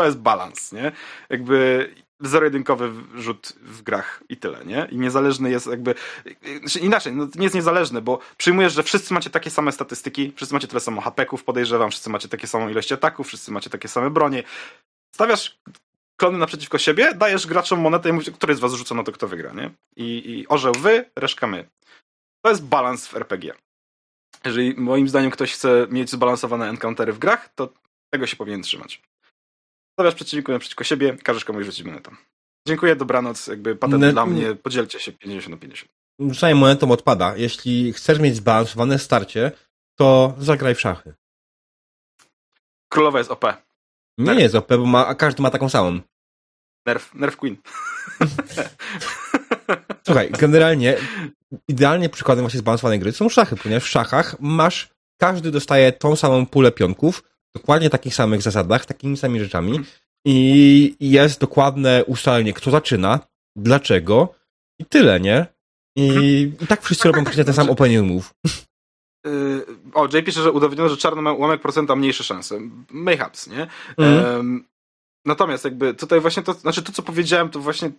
to jest balans, nie? Jakby zero-jedynkowy rzut w grach i tyle, nie? I niezależny jest jakby... Znaczy inaczej, no nie jest niezależny, bo przyjmujesz, że wszyscy macie takie same statystyki, wszyscy macie tyle samo hapeków, podejrzewam, wszyscy macie takie samą ilość ataków, wszyscy macie takie same bronie. Stawiasz klony naprzeciwko siebie, dajesz graczom monetę i mówisz, który z was rzuca, no to kto wygra, nie? I, i orzeł wy, reszka my. To jest balans w RPG. Jeżeli moim zdaniem ktoś chce mieć zbalansowane encountery w grach, to tego się powinien trzymać stawiasz przeciwniku naprzeciwko siebie, każesz komuś rzucić monetą. Dziękuję, dobranoc, jakby patent dla mnie, podzielcie się 50 na 50. Rzucanie monetą odpada. Jeśli chcesz mieć zbalansowane starcie, to zagraj w szachy. Królowa jest OP. Nie nerf. jest OP, bo ma, każdy ma taką samą. Nerf, nerf queen. Słuchaj, generalnie idealnie przykładem właśnie zbalansowanej gry są szachy, ponieważ w szachach masz, każdy dostaje tą samą pulę pionków, dokładnie takich samych zasadach, takimi samymi rzeczami i jest dokładne ustalenie, kto zaczyna, dlaczego i tyle, nie? I, mhm. i tak wszyscy robią praktycznie ten sam opening move. Yy, o, Jay pisze, że udowodniono, że czarny ma ułamek procenta mniejsze szanse. Mayhaps, nie? Mm. Natomiast jakby tutaj właśnie to, znaczy to, co powiedziałem, to właśnie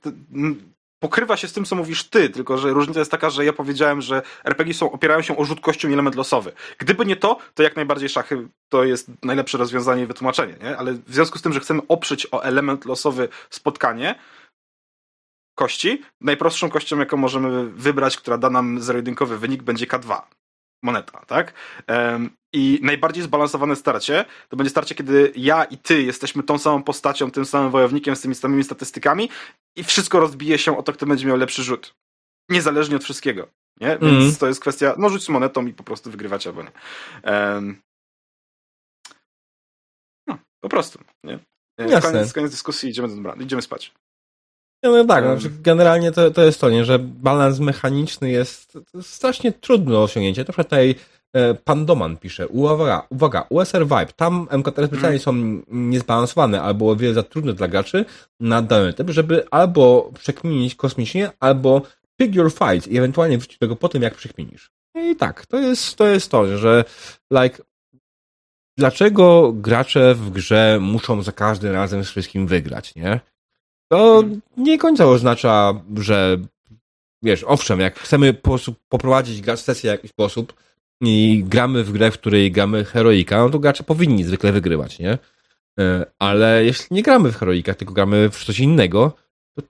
pokrywa się z tym, co mówisz ty, tylko że różnica jest taka, że ja powiedziałem, że RPG są, opierają się o rzut kością i element losowy. Gdyby nie to, to jak najbardziej szachy to jest najlepsze rozwiązanie i wytłumaczenie, nie? Ale w związku z tym, że chcemy oprzeć o element losowy spotkanie, kości, najprostszą kością, jaką możemy wybrać, która da nam zero-jedynkowy wynik, będzie K2 moneta, tak? I najbardziej zbalansowane starcie to będzie starcie, kiedy ja i ty jesteśmy tą samą postacią, tym samym wojownikiem z tymi samymi statystykami i wszystko rozbije się o to, kto będzie miał lepszy rzut. Niezależnie od wszystkiego. Nie? Więc mm. to jest kwestia, no rzuć monetą i po prostu wygrywać albo nie. Um, no, po prostu. Nie? Koniec, koniec dyskusji, idziemy, idziemy spać. No tak, um. znaczy generalnie to, to jest to, nie, że balans mechaniczny jest, jest strasznie trudno do osiągnięcia. Na przykład tutaj e, Pan Doman pisze, uwaga, uwaga, USR Vibe, tam MKTR specjalnie są niezbalansowane albo o wiele za trudne dla graczy na dany typ, żeby albo przekminić kosmicznie, albo pick your fight i ewentualnie wrócić do tego po tym, jak przekminisz. I tak, to jest to, jest to że like, dlaczego gracze w grze muszą za każdym razem z wszystkim wygrać, nie? to nie końca oznacza, że wiesz, owszem, jak chcemy po, poprowadzić sesję w jakiś sposób i gramy w grę, w której gramy heroika, no to gracze powinni zwykle wygrywać, nie? E, ale jeśli nie gramy w heroika, tylko gramy w coś innego, to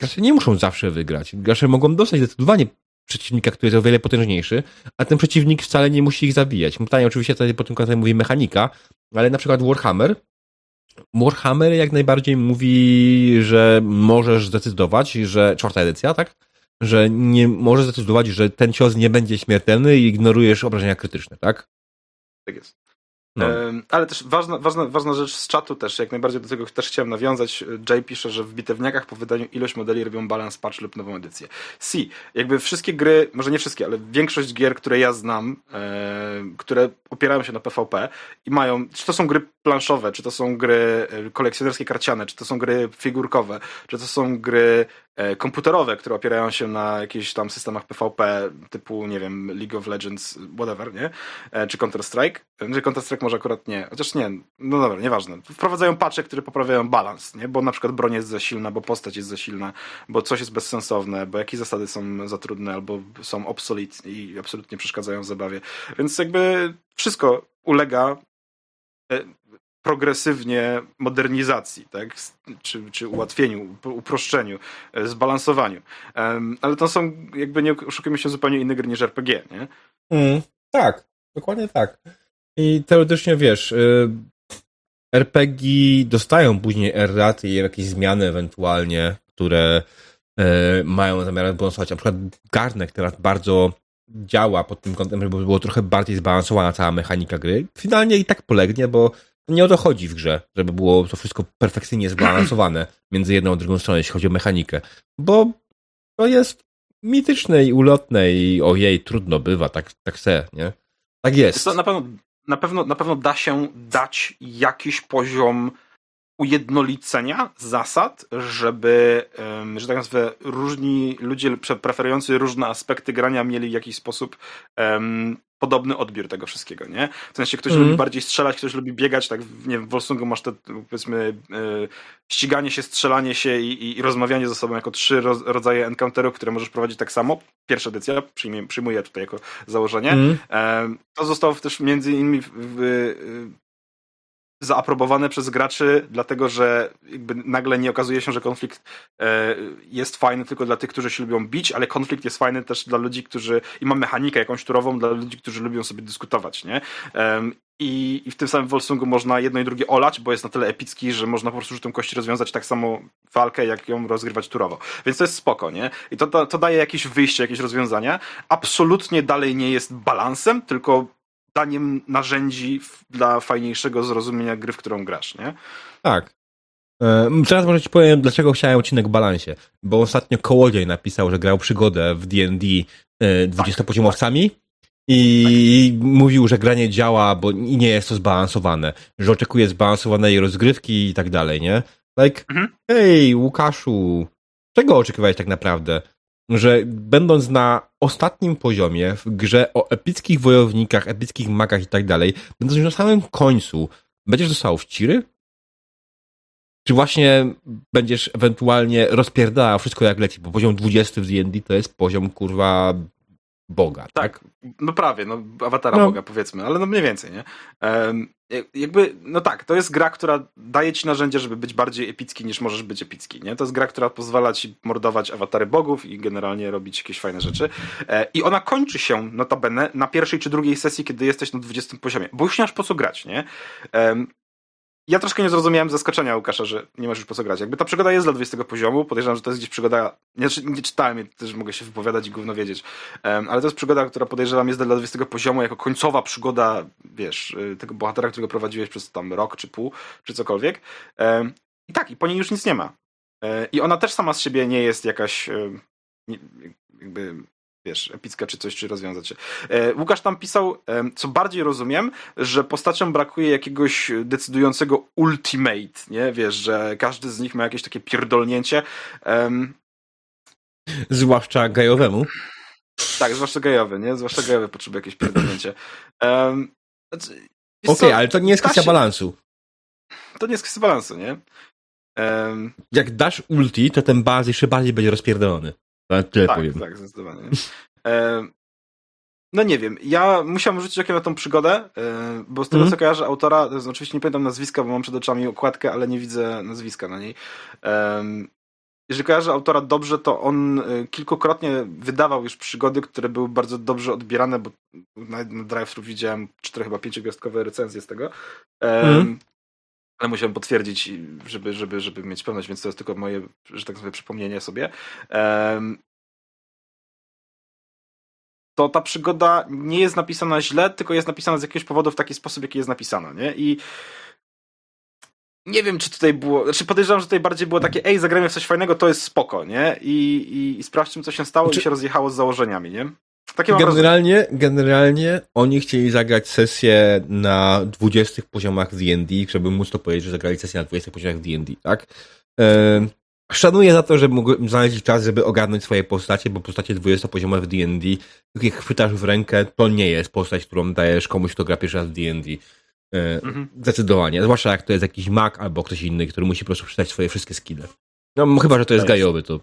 gracze nie muszą zawsze wygrać. Gracze mogą dostać zdecydowanie przeciwnika, który jest o wiele potężniejszy, a ten przeciwnik wcale nie musi ich zabijać. Pytanie oczywiście tutaj po tym kątem mówi mechanika, ale na przykład Warhammer Warhammer jak najbardziej mówi, że możesz zdecydować, że czwarta edycja, tak? Że nie możesz zdecydować, że ten cios nie będzie śmiertelny i ignorujesz obrażenia krytyczne, tak? Tak jest. No. Ale też ważna, ważna, ważna rzecz z czatu też, jak najbardziej do tego też chciałem nawiązać. Jay pisze, że w bitewniakach po wydaniu ilość modeli robią balans patch lub nową edycję. Si, jakby wszystkie gry, może nie wszystkie, ale większość gier, które ja znam, e, które opierają się na PvP i mają, czy to są gry planszowe, czy to są gry e, kolekcjonerskie karciane, czy to są gry figurkowe, czy to są gry komputerowe, które opierają się na jakichś tam systemach PvP typu, nie wiem, League of Legends, whatever, nie? E, czy Counter-Strike. Czy Counter-Strike może akurat nie, chociaż nie, no dobra, nieważne. Wprowadzają patche, które poprawiają balans, nie? Bo na przykład broń jest za silna, bo postać jest za silna, bo coś jest bezsensowne, bo jakieś zasady są za trudne, albo są obsolete i absolutnie przeszkadzają w zabawie. Więc jakby wszystko ulega e, progresywnie modernizacji, tak? czy, czy ułatwieniu, uproszczeniu, e, zbalansowaniu. Ale to są, jakby nie oszukujmy się, zupełnie inne gry niż RPG, nie? Mm, tak, dokładnie tak. I teoretycznie wiesz, y, RPG dostają później erraty i jakieś zmiany ewentualnie, które y, mają zamiar bonusować. Na przykład Garnek teraz bardzo działa pod tym kątem, żeby było trochę bardziej zbalansowana cała mechanika gry. Finalnie i tak polegnie, bo nie o to chodzi w grze, żeby było to wszystko perfekcyjnie zbalansowane między jedną a drugą stroną, jeśli chodzi o mechanikę. Bo to jest mityczne i ulotne i ojej, trudno bywa, tak, tak se, nie? Tak jest. To na pewno, na pewno, na pewno da się dać jakiś poziom ujednolicenia zasad, żeby, że tak nazwę, różni ludzie preferujący różne aspekty grania mieli w jakiś sposób podobny odbiór tego wszystkiego, nie? W sensie ktoś mm. lubi bardziej strzelać, ktoś lubi biegać, tak nie wiem, w Wolsungu masz te, powiedzmy, yy, ściganie się, strzelanie się i, i, rozmawianie ze sobą jako trzy ro, rodzaje encounterów, które możesz prowadzić tak samo. Pierwsza edycja, przyjmuję, przyjmuję tutaj jako założenie. Mm. To zostało też między innymi w, w, zaaprobowane przez graczy, dlatego że nagle nie okazuje się, że konflikt e, jest fajny tylko dla tych, którzy się lubią bić, ale konflikt jest fajny też dla ludzi, którzy i ma mechanikę jakąś turową dla ludzi, którzy lubią sobie dyskutować, nie? I, I w tym samym Wolsungu można jedno i drugie olać, bo jest na tyle epicki, że można po prostu rzutem kości rozwiązać tak samo walkę, jak ją rozgrywać turowo. Więc to jest spoko, nie? I to, to, to daje jakieś wyjście, jakieś rozwiązania. Absolutnie dalej nie jest balansem, tylko daniem narzędzi dla fajniejszego zrozumienia gry, w którą grasz, nie? Tak. E, teraz może ci powiem, dlaczego chciałem odcinek balansie. Bo ostatnio Kołodziej napisał, że grał przygodę w D&D 20-poziomowcami tak, i tak. mówił, że granie działa, bo nie jest to zbalansowane. Że oczekuje zbalansowanej rozgrywki i tak dalej, nie? Like, mhm. hej, Łukaszu, czego oczekiwałeś tak naprawdę? Że będąc na ostatnim poziomie w grze o epickich wojownikach, epickich magach i tak dalej, będąc już na samym końcu, będziesz dostał w ciry? Czy właśnie będziesz ewentualnie rozpierdała wszystko jak leci, bo poziom 20 w D&D to jest poziom, kurwa, Boga, tak? tak? No prawie, no awatara no. Boga powiedzmy, ale no mniej więcej, nie? Um, jakby, no tak, to jest gra, która daje ci narzędzie, żeby być bardziej epicki niż możesz być epicki, nie? To jest gra, która pozwala ci mordować awatary bogów i generalnie robić jakieś fajne rzeczy. E, I ona kończy się, notabene, na pierwszej czy drugiej sesji, kiedy jesteś na 20 poziomie, bo już nie masz po co grać, nie? Ja troszkę nie zrozumiałem zaskoczenia Łukasza, że nie masz już po co grać. Jakby ta przygoda jest dla 20 poziomu, podejrzewam, że to jest gdzieś przygoda, nie, nie czytałem, też mogę się wypowiadać i gówno wiedzieć, um, ale to jest przygoda, która podejrzewam jest dla 20 poziomu jako końcowa przygoda, wiesz, y, tego bohatera, którego prowadziłeś przez tam rok czy pół, czy cokolwiek. Um, I tak, i po niej już nic nie ma. Um, I ona też sama z siebie nie jest jakaś nie, jakby wiesz, epicka czy coś, czy rozwiązać się. E, Łukasz tam pisał, e, co bardziej rozumiem, że postaciom brakuje jakiegoś decydującego ultimate, nie? Wiesz, że każdy z nich ma jakieś takie pierdolnięcie. Zwłaszcza gejowemu. Tak, zwłaszcza gejowy, nie? Zwłaszcza gejowy potrzebuje jakieś pierdolnięcie. Um, Okej, okay, ale to nie jest kwestia balansu. To nie jest kwestia balansu, nie? Um, Jak dasz ulti, to ten baz jeszcze bardziej będzie rozpierdolony. Tyle tak, powiem. tak, zdecydowanie. E, no nie wiem, ja musiałem rzucić okiem na tą przygodę, e, bo z tego mm. co kojarzę autora, to oczywiście nie pamiętam nazwiska, bo mam przed oczami okładkę, ale nie widzę nazwiska na niej. E, jeżeli kojarzę autora dobrze, to on e, kilkukrotnie wydawał już przygody, które były bardzo dobrze odbierane, bo na, na drive widziałem cztery chyba pięciogwiazdkowe recenzje z tego. Mm ale musiałem potwierdzić, żeby, żeby, żeby mieć pewność, więc to jest tylko moje, że tak powiem, przypomnienie sobie. to ta przygoda nie jest napisana źle, tylko jest napisana z jakiegoś powodu w taki sposób, jaki jest napisana, nie? I nie wiem, czy tutaj było, znaczy podejrzewam, że tutaj bardziej było takie, ej, zagrajmy w coś fajnego, to jest spoko, nie? I, i, i sprawdźmy, co się stało czy... i znaczy- się rozjechało z założeniami, nie? Takie generalnie, generalnie oni chcieli zagrać sesję na 20 poziomach D&D, żeby móc to powiedzieć, że zagrali sesję na 20 poziomach D&D, tak? Szanuję za to, że mógł znaleźć czas, żeby ogarnąć swoje postacie, bo postacie 20-poziomowe w D&D, jak chwytasz w rękę, to nie jest postać, którą dajesz komuś, kto gra pierwszy raz w D&D. E, mhm. Zdecydowanie. Zwłaszcza jak to jest jakiś mag albo ktoś inny, który musi po prostu przeczytać swoje wszystkie skille. No chyba, że to jest gajowy, to...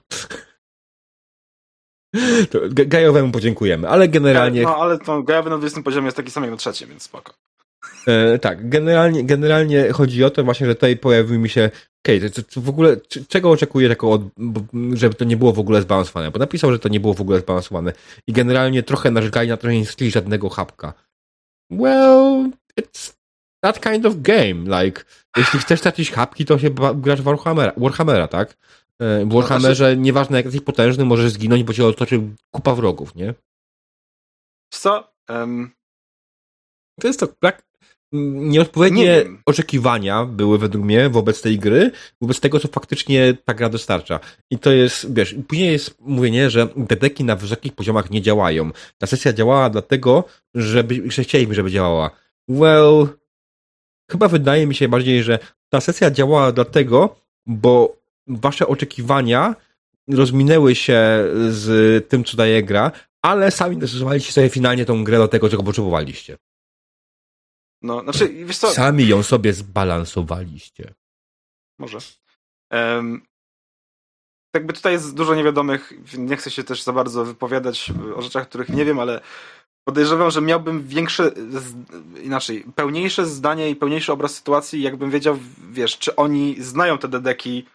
to gajowemu podziękujemy, ale generalnie... No, ale to gajowy na 20 poziomie jest taki sam jak na trzecim, więc spoko. E, tak, generalnie, generalnie chodzi o to właśnie, że tutaj pojawił mi się okej, okay, w ogóle czego od, żeby to nie było w ogóle zbalansowane? Bo napisał, że to nie było w ogóle zbalansowane i generalnie trochę narzekali na trochę nie skli żadnego hapka. Well, it's that kind of game, like, jeśli chcesz tracić hapki, to się grasz Warhammera, Warhammera tak? E, w Warhammerze, no, znaczy... nieważne jak jesteś potężny, możesz zginąć, bo cię otoczy kupa wrogów, nie? Co? Um... To jest to, tak, nieodpowiednie oczekiwania były według mnie wobec tej gry, wobec tego, co faktycznie ta gra dostarcza. I to jest, wiesz, później jest mówienie, że dedeki na wysokich poziomach nie działają. Ta sesja działała dlatego, żeby, że chcieliśmy, żeby działała. Well, chyba wydaje mi się bardziej, że ta sesja działała dlatego, bo wasze oczekiwania rozminęły się z tym, co daje gra, ale sami dostosowaliście sobie finalnie tą grę do tego, czego potrzebowaliście. No, znaczy, wiesz co... Sami ją sobie zbalansowaliście. Może. Um, jakby tutaj jest dużo niewiadomych, nie chcę się też za bardzo wypowiadać o rzeczach, których nie wiem, ale podejrzewam, że miałbym większe, inaczej, pełniejsze zdanie i pełniejszy obraz sytuacji, jakbym wiedział, wiesz, czy oni znają te dedeki,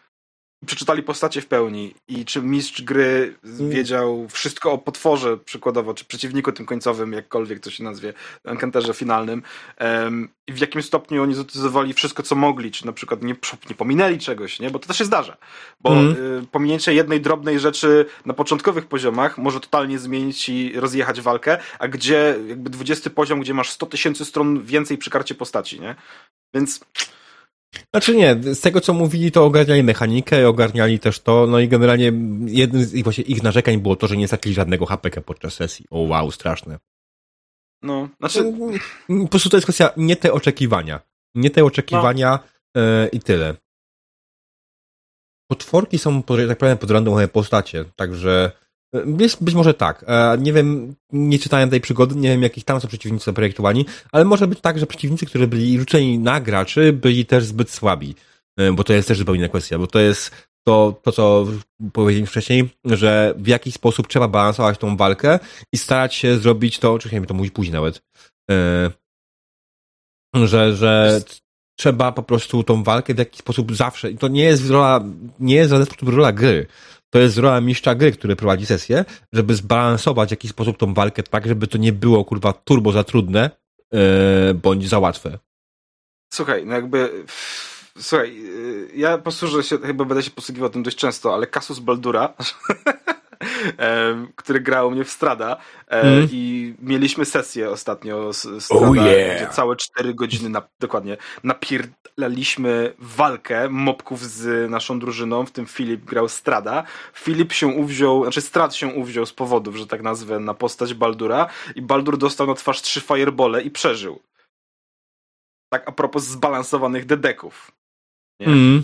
przeczytali postacie w pełni i czy mistrz gry mm. wiedział wszystko o potworze przykładowo, czy przeciwniku tym końcowym, jakkolwiek to się nazwie, encounterze finalnym um, i w jakim stopniu oni zautyzowali wszystko, co mogli, czy na przykład nie, nie pominęli czegoś, nie? Bo to też się zdarza. Bo mm. y, pominięcie jednej drobnej rzeczy na początkowych poziomach może totalnie zmienić i rozjechać walkę, a gdzie jakby 20 poziom, gdzie masz 100 tysięcy stron więcej przy karcie postaci, nie? Więc znaczy nie, z tego co mówili, to ogarniali mechanikę, ogarniali też to, no i generalnie jednym z właśnie ich narzekań było to, że nie stracili żadnego HPK podczas sesji. O wow, straszne. No, znaczy... Po prostu to jest kwestia nie te oczekiwania. Nie te oczekiwania no. yy, i tyle. Potworki są, tak powiem, pod randą postacie, także jest, być może tak. E, nie wiem, nie czytałem tej przygody, nie wiem jakich tam są przeciwnicy zaprojektowani, ale może być tak, że przeciwnicy, którzy byli rzuceni na graczy, byli też zbyt słabi. E, bo to jest też zupełnie inna kwestia, bo to jest to, to co powiedziałem wcześniej, że w jakiś sposób trzeba balansować tą walkę i starać się zrobić to, czy mi to mówić później nawet, e, że, że trzeba po prostu tą walkę w jakiś sposób zawsze, to nie jest rola, nie jest w żaden sposób rola gry, to jest rola mistrza gry, który prowadzi sesję, żeby zbalansować w jakiś sposób tą walkę tak, żeby to nie było kurwa turbo za trudne yy, bądź za łatwe. Słuchaj, no jakby słuchaj, yy, ja posłużę się, chyba będę się posługiwał tym dość często, ale Kasus Baldura który grał mnie w Strada mm. i mieliśmy sesję ostatnio z Strada, oh yeah. gdzie całe cztery godziny na, dokładnie napierdaliśmy walkę mopków z naszą drużyną, w tym Filip grał Strada. Filip się uwziął, znaczy Strad się uwziął z powodów, że tak nazwę, na postać Baldura i Baldur dostał na twarz trzy firebole i przeżył. Tak a propos zbalansowanych dedeków. Mm.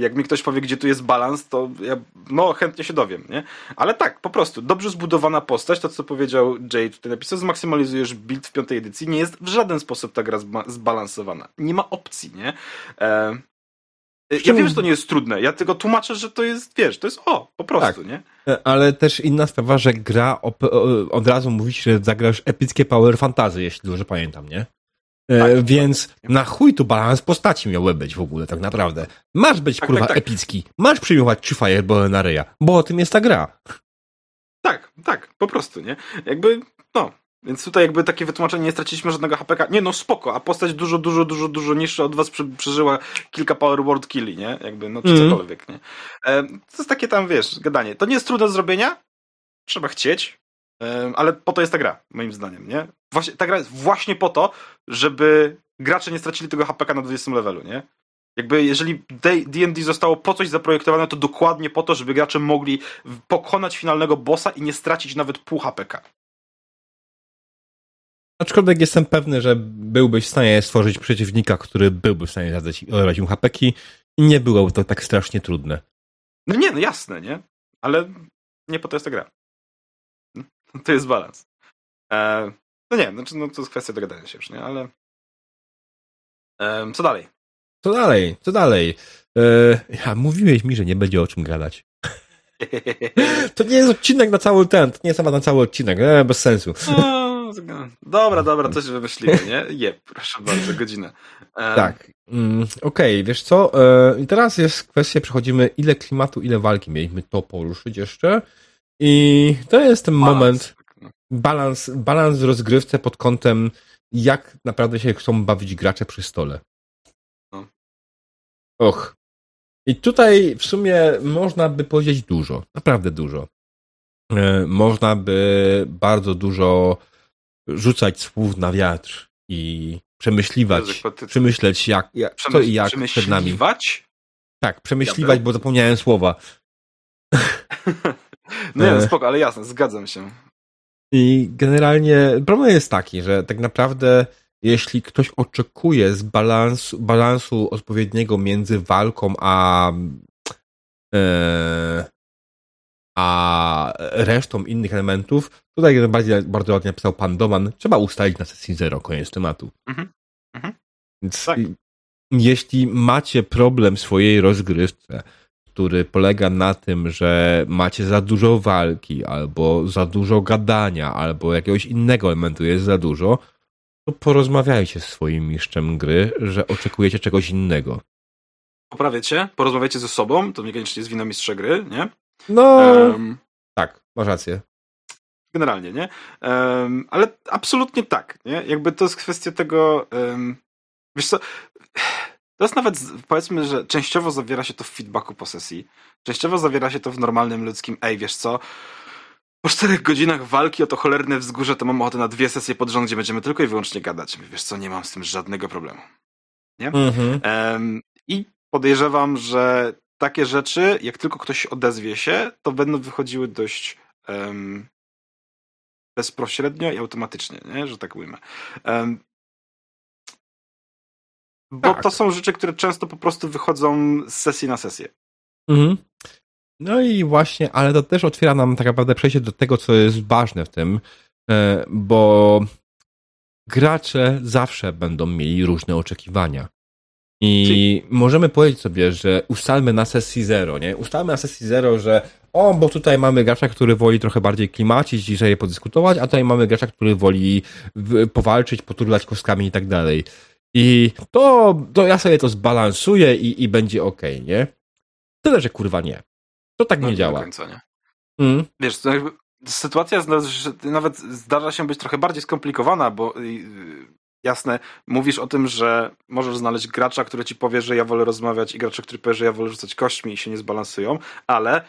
Jak mi ktoś powie, gdzie tu jest balans, to ja no chętnie się dowiem, nie? Ale tak, po prostu, dobrze zbudowana postać, to co powiedział Jay tutaj napisał, zmaksymalizujesz build w piątej edycji, nie jest w żaden sposób ta gra zbalansowana. Nie ma opcji, nie? E... Ja wiem, że to nie jest trudne, ja tylko tłumaczę, że to jest, wiesz, to jest o, po prostu, tak. nie? E, ale też inna sprawa, że gra od razu mówi że zagrasz epickie power fantazy, jeśli dobrze pamiętam, nie? E, tak, więc tak. na chuj tu balans postaci miałby być w ogóle, tak naprawdę. Masz być, tak, kurwa, tak, tak. epicki. Masz przyjmować trzy fireball na ryja, bo o tym jest ta gra. Tak, tak, po prostu, nie? Jakby, no. Więc tutaj jakby takie wytłumaczenie, nie straciliśmy żadnego HPK. Nie, no spoko, a postać dużo, dużo, dużo, dużo niższa od was przeżyła kilka power word killi, nie? Jakby, no czy mm. cokolwiek, nie? E, to jest takie tam, wiesz, gadanie. To nie jest trudne do zrobienia, trzeba chcieć, ale po to jest ta gra, moim zdaniem, nie? Właśnie, ta gra jest właśnie po to, żeby gracze nie stracili tego HPK na 20 levelu, nie? Jakby jeżeli D&D zostało po coś zaprojektowane, to dokładnie po to, żeby gracze mogli pokonać finalnego bossa i nie stracić nawet pół HPK. Aczkolwiek jestem pewny, że byłbyś w stanie stworzyć przeciwnika, który byłby w stanie zadać im HPK i nie byłoby to tak strasznie trudne. No nie, no jasne, nie? Ale nie po to jest ta gra. To jest balans. E, no nie, znaczy, no to jest kwestia dogadania się już, nie? Ale e, co dalej? Co dalej? Co dalej? E, ja, mówiłeś mi, że nie będzie o czym gadać. To nie jest odcinek na cały ten, to nie jest temat na cały odcinek, e, bez sensu. No, dobra, dobra, coś wymyślimy, nie? Je, proszę bardzo, godzinę. Um. Tak. Mm, Okej, okay, wiesz co? I teraz jest kwestia, przechodzimy ile klimatu, ile walki. Mieliśmy to poruszyć jeszcze. I to jest ten balans. moment, balans, balans w rozgrywce pod kątem, jak naprawdę się chcą bawić gracze przy stole. No. Och. I tutaj w sumie można by powiedzieć dużo, naprawdę dużo. E, można by bardzo dużo rzucać słów na wiatr i przemyśliwać, przemyśleć jak, jak Przemyśl, co i jak przed nami. Przemyśliwać? Tak, przemyśliwać, bo zapomniałem słowa. no nie, no spoko, ale jasne, zgadzam się. I generalnie problem jest taki, że tak naprawdę jeśli ktoś oczekuje z balansu, balansu odpowiedniego między walką a e, a resztą innych elementów, tutaj bardziej, bardzo ładnie napisał pan Doman, trzeba ustalić na sesji zero, koniec tematu. Mhm. Mhm. Więc tak. jeśli macie problem w swojej rozgrywce, który polega na tym, że macie za dużo walki, albo za dużo gadania, albo jakiegoś innego elementu jest za dużo, to porozmawiajcie z swoim mistrzem gry, że oczekujecie czegoś innego. Poprawiacie, porozmawiajcie ze sobą, to niekoniecznie jest wina mistrza gry, nie? No, um, tak, masz rację. Generalnie, nie? Um, ale absolutnie tak, nie? Jakby to jest kwestia tego, um, wiesz co, to jest nawet, powiedzmy, że częściowo zawiera się to w feedbacku po sesji, częściowo zawiera się to w normalnym ludzkim, ej, wiesz co, po czterech godzinach walki o to cholerne wzgórze to mam ochotę na dwie sesje pod rząd, gdzie będziemy tylko i wyłącznie gadać. Wiesz co, nie mam z tym żadnego problemu. Nie? Mhm. Um, I podejrzewam, że takie rzeczy, jak tylko ktoś odezwie się, to będą wychodziły dość um, bezpośrednio i automatycznie, nie? że tak ujmę. Um, bo tak. to są rzeczy, które często po prostu wychodzą z sesji na sesję. Mhm. No i właśnie, ale to też otwiera nam tak naprawdę przejście do tego, co jest ważne w tym, e, bo gracze zawsze będą mieli różne oczekiwania. I możemy powiedzieć sobie, że ustalmy na sesji zero, nie? Ustalmy na sesji zero, że o, bo tutaj mamy gracza, który woli trochę bardziej klimacić i podyskutować, a tutaj mamy gracza, który woli powalczyć, poturlać kostkami i tak dalej. I to, to ja sobie to zbalansuję i, i będzie ok, nie? Tyle, że kurwa nie. To tak no, nie działa. Końca, nie? Mm. Wiesz, to jakby sytuacja nawet zdarza się być trochę bardziej skomplikowana, bo jasne, mówisz o tym, że możesz znaleźć gracza, który ci powie, że ja wolę rozmawiać i gracza, który powie, że ja wolę rzucać kośćmi i się nie zbalansują, ale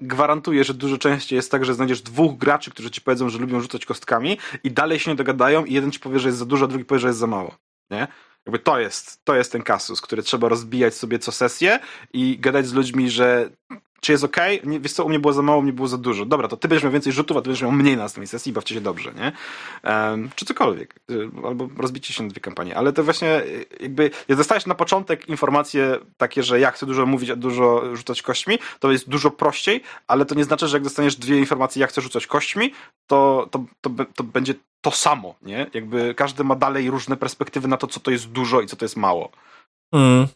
gwarantuję, że dużo częściej jest tak, że znajdziesz dwóch graczy, którzy ci powiedzą, że lubią rzucać kostkami i dalej się nie dogadają i jeden ci powie, że jest za dużo, a drugi powie, że jest za mało. Nie? Jakby to jest, to jest ten kasus, który trzeba rozbijać sobie co sesję i gadać z ludźmi, że czy jest ok? Wiesz co, u mnie było za mało, u mnie było za dużo. Dobra, to ty będziesz miał więcej rzutów, a ty będziesz miał mniej na następnej sesji i bawcie się dobrze, nie? Um, czy cokolwiek. Y, albo rozbicie się na dwie kampanie. Ale to właśnie y, jakby, jak dostajesz na początek informacje takie, że ja chcę dużo mówić, a dużo rzucać kośćmi, to jest dużo prościej, ale to nie znaczy, że jak dostaniesz dwie informacje, ja chcę rzucać kośćmi, to, to, to, to będzie to samo, nie? Jakby każdy ma dalej różne perspektywy na to, co to jest dużo i co to jest mało. Mm.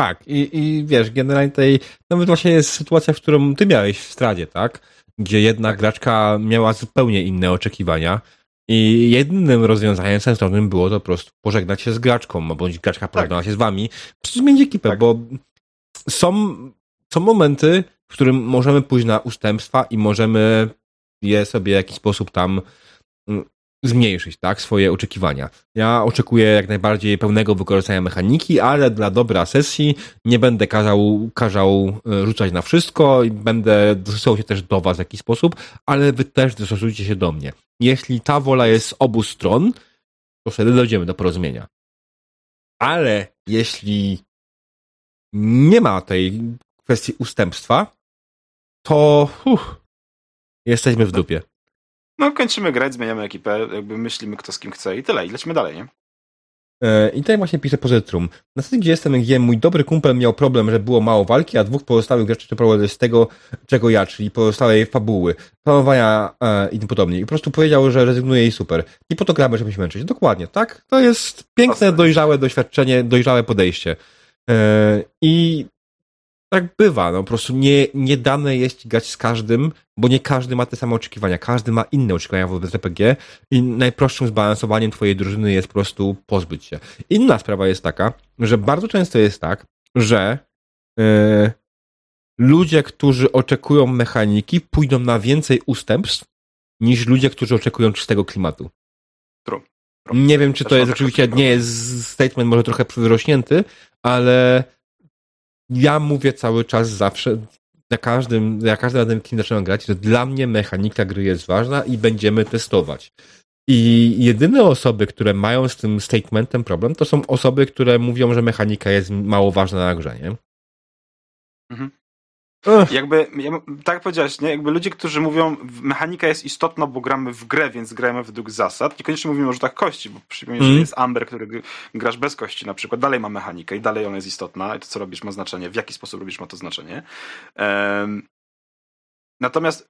Tak, i, i wiesz, generalnie tutaj nawet właśnie jest sytuacja, w którą ty miałeś w stradzie, tak? Gdzie jedna tak. graczka miała zupełnie inne oczekiwania i jedynym rozwiązaniem sensownym było to po prostu pożegnać się z graczką, bądź graczka tak. pożegnała tak. się z wami, zmienić ekipę, tak. bo są, są momenty, w którym możemy pójść na ustępstwa i możemy je sobie w jakiś sposób tam mm, zmniejszyć tak, swoje oczekiwania. Ja oczekuję jak najbardziej pełnego wykorzystania mechaniki, ale dla dobra sesji nie będę kazał, kazał e, rzucać na wszystko i będę dostosował się też do was w jakiś sposób, ale wy też dostosujcie się do mnie. Jeśli ta wola jest z obu stron, to wtedy dojdziemy do porozumienia. Ale jeśli nie ma tej kwestii ustępstwa, to jesteśmy w dupie. No, kończymy grać, zmieniamy ekipę, jakby myślimy, kto z kim chce i tyle. I lecimy dalej, nie? E, I tutaj właśnie pisze Pozytrum. Na scenie, gdzie jestem, gdzie mój dobry kumpel miał problem, że było mało walki, a dwóch pozostałych graczy czerpało z tego, czego ja, czyli pozostałej fabuły, planowania e, i tym podobnie. I po prostu powiedział, że rezygnuje i super. I po to gramy, żeby się męczyć. Dokładnie, tak? To jest piękne, dojrzałe doświadczenie, dojrzałe podejście. E, I tak bywa, no po prostu nie, nie dane jest grać z każdym, bo nie każdy ma te same oczekiwania, każdy ma inne oczekiwania wobec RPG i najprostszym zbalansowaniem twojej drużyny jest po prostu pozbyć się. Inna sprawa jest taka, że bardzo często jest tak, że yy, ludzie, którzy oczekują mechaniki, pójdą na więcej ustępstw niż ludzie, którzy oczekują czystego klimatu. True. Nie wiem, czy to jest oczywiście, nie jest statement może trochę wyrośnięty, ale ja mówię cały czas zawsze, na każdym, na każdym razem, kiedy zaczynam grać, że dla mnie mechanika gry jest ważna i będziemy testować. I jedyne osoby, które mają z tym statementem problem, to są osoby, które mówią, że mechanika jest mało ważna na grze, nie? Mhm. Jakby, tak jak powiedziałeś, nie? jakby ludzie, którzy mówią, mechanika jest istotna, bo gramy w grę, więc gramy według zasad. Niekoniecznie mówimy o rzutach kości, bo przypomnę, mm. że jest Amber, który grasz bez kości na przykład, dalej ma mechanikę i dalej ona jest istotna i to, co robisz, ma znaczenie, w jaki sposób robisz, ma to znaczenie. Um, natomiast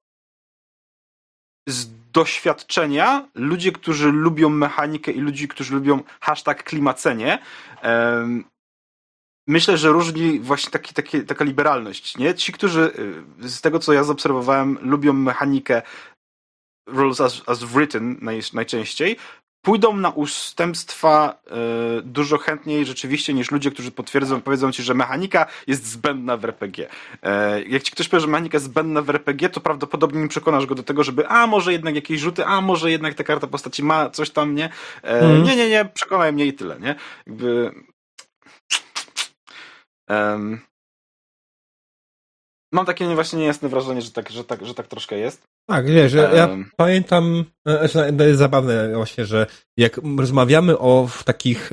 z doświadczenia ludzie, którzy lubią mechanikę i ludzi, którzy lubią hashtag klimacenie, um, myślę, że różni właśnie taki, taki, taka liberalność. Nie? Ci, którzy y, z tego, co ja zaobserwowałem, lubią mechanikę rules as, as written naj, najczęściej, pójdą na ustępstwa y, dużo chętniej rzeczywiście niż ludzie, którzy potwierdzą, powiedzą ci, że mechanika jest zbędna w RPG. Y, jak ci ktoś powie, że mechanika jest zbędna w RPG, to prawdopodobnie nie przekonasz go do tego, żeby a może jednak jakieś rzuty, a może jednak ta karta postaci ma coś tam, nie? Mm. Nie, nie, nie, przekonaj mnie i tyle, nie? Jakby Um, mam takie właśnie niejasne wrażenie, że tak, że tak, że tak troszkę jest. Tak, wiesz, um, ja pamiętam, e, to jest zabawne właśnie, że jak rozmawiamy o w takich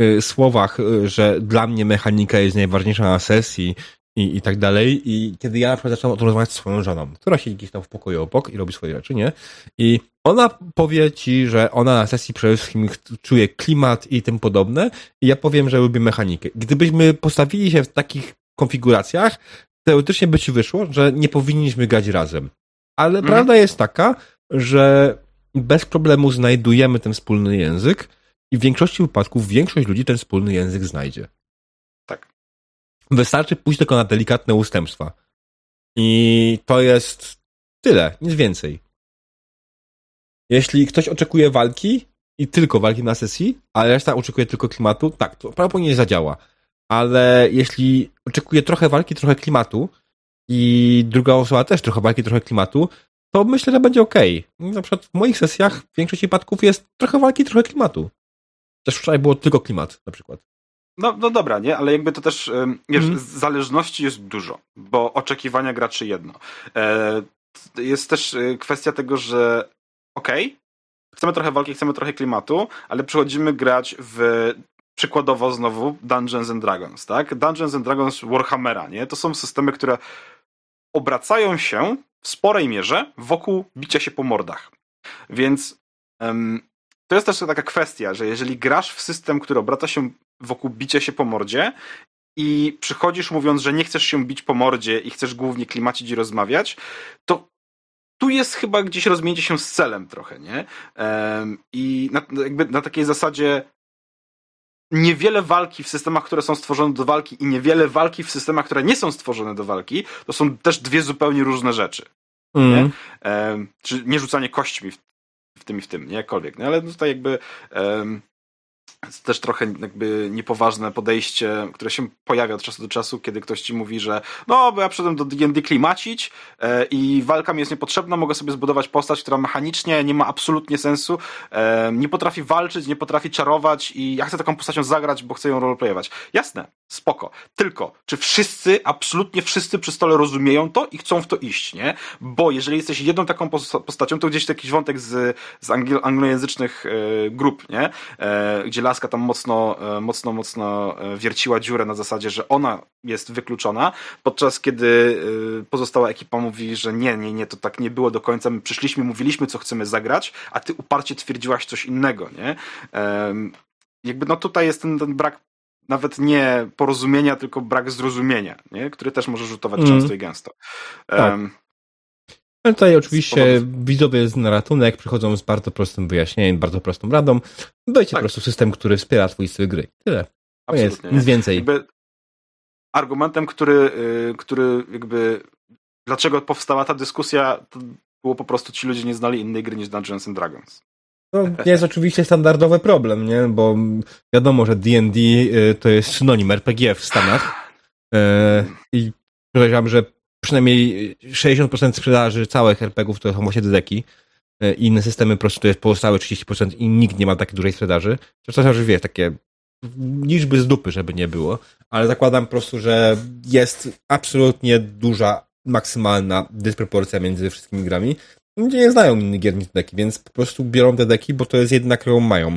y, słowach, y, że dla mnie mechanika jest najważniejsza na sesji i, i tak dalej. I kiedy ja na przykład zacząłem o tym rozmawiać z swoją żoną, która siedzi gdzieś tam w pokoju obok i robi swoje rzeczy, nie? I ona powie ci, że ona na sesji przede wszystkim czuje klimat i tym podobne i ja powiem, że lubię mechanikę. Gdybyśmy postawili się w takich konfiguracjach, teoretycznie by ci wyszło, że nie powinniśmy grać razem. Ale mhm. prawda jest taka, że bez problemu znajdujemy ten wspólny język i w większości wypadków większość ludzi ten wspólny język znajdzie. Wystarczy pójść tylko na delikatne ustępstwa. I to jest tyle, nic więcej. Jeśli ktoś oczekuje walki i tylko walki na sesji, a reszta oczekuje tylko klimatu, tak, to prawdopodobnie nie zadziała. Ale jeśli oczekuje trochę walki, trochę klimatu i druga osoba też trochę walki, trochę klimatu, to myślę, że będzie ok. Na przykład w moich sesjach w większości przypadków jest trochę walki, trochę klimatu. Też wczoraj było tylko klimat na przykład. No, no dobra, nie? Ale jakby to też, wiesz, mm. zależności jest dużo, bo oczekiwania graczy jedno. E, jest też e, kwestia tego, że okej, okay, chcemy trochę walki, chcemy trochę klimatu, ale przychodzimy grać w przykładowo znowu Dungeons and Dragons, tak? Dungeons and Dragons Warhammera, nie? To są systemy, które obracają się w sporej mierze wokół bicia się po mordach. Więc um, to jest też taka kwestia, że jeżeli grasz w system, który obraca się wokół bicia się po mordzie i przychodzisz mówiąc, że nie chcesz się bić po mordzie i chcesz głównie klimacić i rozmawiać, to tu jest chyba gdzieś rozminięcie się z celem trochę, nie? I na, jakby na takiej zasadzie niewiele walki w systemach, które są stworzone do walki i niewiele walki w systemach, które nie są stworzone do walki, to są też dwie zupełnie różne rzeczy. Mm. Nie? czy nie rzucanie kośćmi w, w tym i w tym, nie? Jakkolwiek, nie? Ale tutaj jakby też trochę jakby niepoważne podejście, które się pojawia od czasu do czasu, kiedy ktoś ci mówi, że no, bo ja przyszedłem do D&D klimacić e, i walka mi jest niepotrzebna, mogę sobie zbudować postać, która mechanicznie nie ma absolutnie sensu, e, nie potrafi walczyć, nie potrafi czarować i ja chcę taką postacią zagrać, bo chcę ją roleplayować. Jasne, spoko. Tylko, czy wszyscy, absolutnie wszyscy przy stole rozumieją to i chcą w to iść, nie? Bo jeżeli jesteś jedną taką postacią, to gdzieś jakiś wątek z, z anglojęzycznych e, grup, nie? Gdzie laska tam mocno, e, mocno, mocno e, wierciła dziurę na zasadzie, że ona jest wykluczona, podczas kiedy e, pozostała ekipa mówi, że nie, nie, nie, to tak nie było do końca, my przyszliśmy, mówiliśmy, co chcemy zagrać, a ty uparcie twierdziłaś coś innego, nie? jakby no tutaj jest ten, ten brak nawet nie porozumienia, tylko brak zrozumienia, nie? który też może rzutować mm. często i gęsto. Tak. Um, ale tutaj oczywiście widzowie z na ratunek przychodzą z bardzo prostym wyjaśnieniem, bardzo prostą radą. Wejdźcie tak. po prostu system, który wspiera twój styl gry. Tyle. To jest, nic więcej. Jakby argumentem, który, y, który jakby dlaczego powstała ta dyskusja, to było po prostu ci ludzie nie znali innej gry niż Dungeons and Dragons. To jest oczywiście standardowy problem, nie? Bo wiadomo, że D&D y, to jest synonim RPG w Stanach. E, I podejrzewam, że przynajmniej 60% sprzedaży całych RPGów to są właśnie dedeki. E, inne systemy po prostu to jest pozostałe 30% i nikt nie ma takiej dużej sprzedaży. Czasem, że wiesz, takie liczby z dupy, żeby nie było, ale zakładam po prostu, że jest absolutnie duża, maksymalna dysproporcja między wszystkimi grami. Ludzie nie znają innych gier niż deki, więc po prostu biorą te deki, bo to jest jedna, którą mają.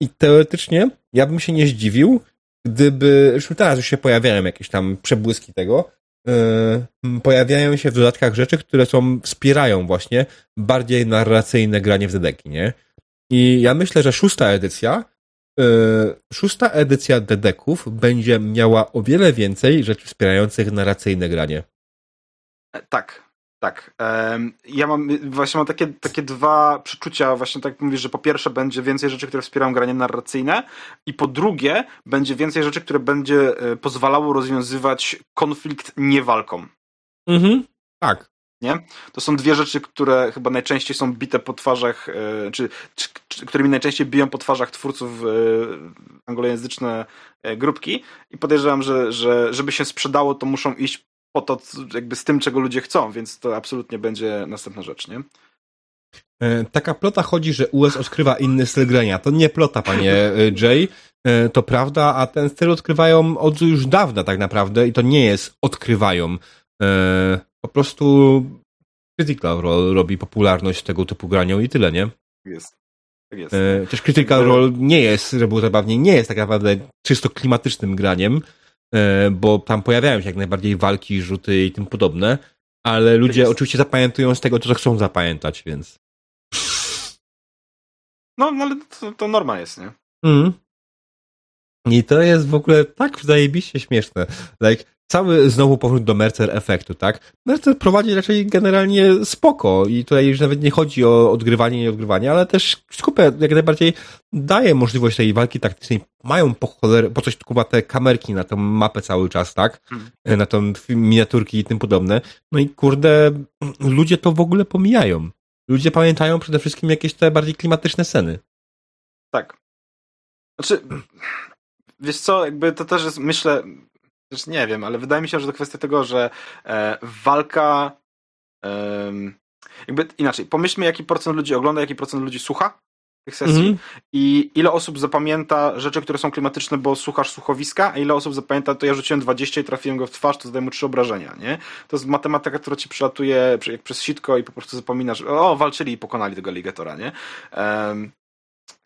I teoretycznie ja bym się nie zdziwił, gdyby, już teraz już się pojawiają jakieś tam przebłyski tego, pojawiają się w dodatkach rzeczy, które są, wspierają właśnie bardziej narracyjne granie w dedeki, nie? I ja myślę, że szósta edycja yy, szósta edycja dedeków będzie miała o wiele więcej rzeczy wspierających narracyjne granie. Tak, tak. Ja mam właśnie mam takie, takie dwa przeczucia, właśnie tak mówisz, że po pierwsze będzie więcej rzeczy, które wspierają granie narracyjne i po drugie będzie więcej rzeczy, które będzie e, pozwalało rozwiązywać konflikt nie walką. Mhm. Tak. Nie? To są dwie rzeczy, które chyba najczęściej są bite po twarzach, e, czy, czy, czy którymi najczęściej biją po twarzach twórców e, anglojęzyczne grupki i podejrzewam, że, że żeby się sprzedało, to muszą iść po to, jakby z tym, czego ludzie chcą, więc to absolutnie będzie następna rzecz, nie? E, taka plota chodzi, że US odkrywa inny styl grania. To nie plota, panie e, Jay. E, to prawda, a ten styl odkrywają od już dawna tak naprawdę i to nie jest odkrywają. Po prostu Critical Role robi popularność tego typu granią i tyle, nie? Jest. Tak jest. Też Critical Role nie jest, żeby było zabawniej, nie jest tak naprawdę czysto klimatycznym graniem, bo tam pojawiają się jak najbardziej walki, rzuty i tym podobne, ale ludzie jest... oczywiście zapamiętują z tego, co chcą zapamiętać, więc. No, no ale to, to norma jest, nie? Mm. I to jest w ogóle tak zajebiście śmieszne. Like, cały znowu powrót do Mercer efektu, tak? Mercer prowadzi raczej generalnie spoko i tutaj już nawet nie chodzi o odgrywanie i odgrywanie, ale też skupia jak najbardziej daje możliwość tej walki taktycznej. Mają po, choler, po coś kuba te kamerki na tą mapę cały czas, tak? Hmm. Na tą miniaturki i tym podobne. No i kurde, ludzie to w ogóle pomijają. Ludzie pamiętają przede wszystkim jakieś te bardziej klimatyczne sceny. Tak. Znaczy, wiesz co, jakby to też jest, myślę, Zresztą nie wiem, ale wydaje mi się, że to kwestia tego, że e, walka. E, jakby inaczej, pomyślmy, jaki procent ludzi ogląda, jaki procent ludzi słucha tych sesji mm -hmm. i ile osób zapamięta rzeczy, które są klimatyczne, bo słuchasz słuchowiska, a ile osób zapamięta, to ja rzuciłem 20 i trafiłem go w twarz, to zadaję mu trzy obrażenia, nie? To jest matematyka, która ci przylatuje jak przez sitko i po prostu zapominasz, o, walczyli i pokonali tego aligatora, nie? Um,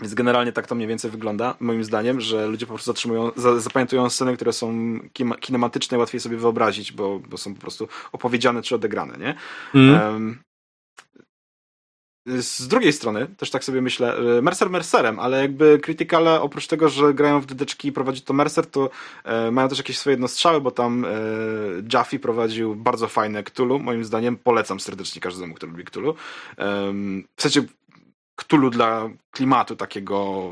więc generalnie tak to mniej więcej wygląda, moim zdaniem, że ludzie po prostu zatrzymują, zapamiętują sceny, które są kinematyczne i łatwiej sobie wyobrazić, bo, bo są po prostu opowiedziane czy odegrane, nie? Mm. Um, z drugiej strony, też tak sobie myślę, Mercer Mercerem, ale jakby Criticale oprócz tego, że grają w dydeczki i prowadzi to Mercer, to e, mają też jakieś swoje jednostrzały, bo tam e, Jaffe prowadził bardzo fajne Cthulhu, moim zdaniem polecam serdecznie każdemu, kto lubi Cthulhu. E, w sensie Cthulhu dla klimatu takiego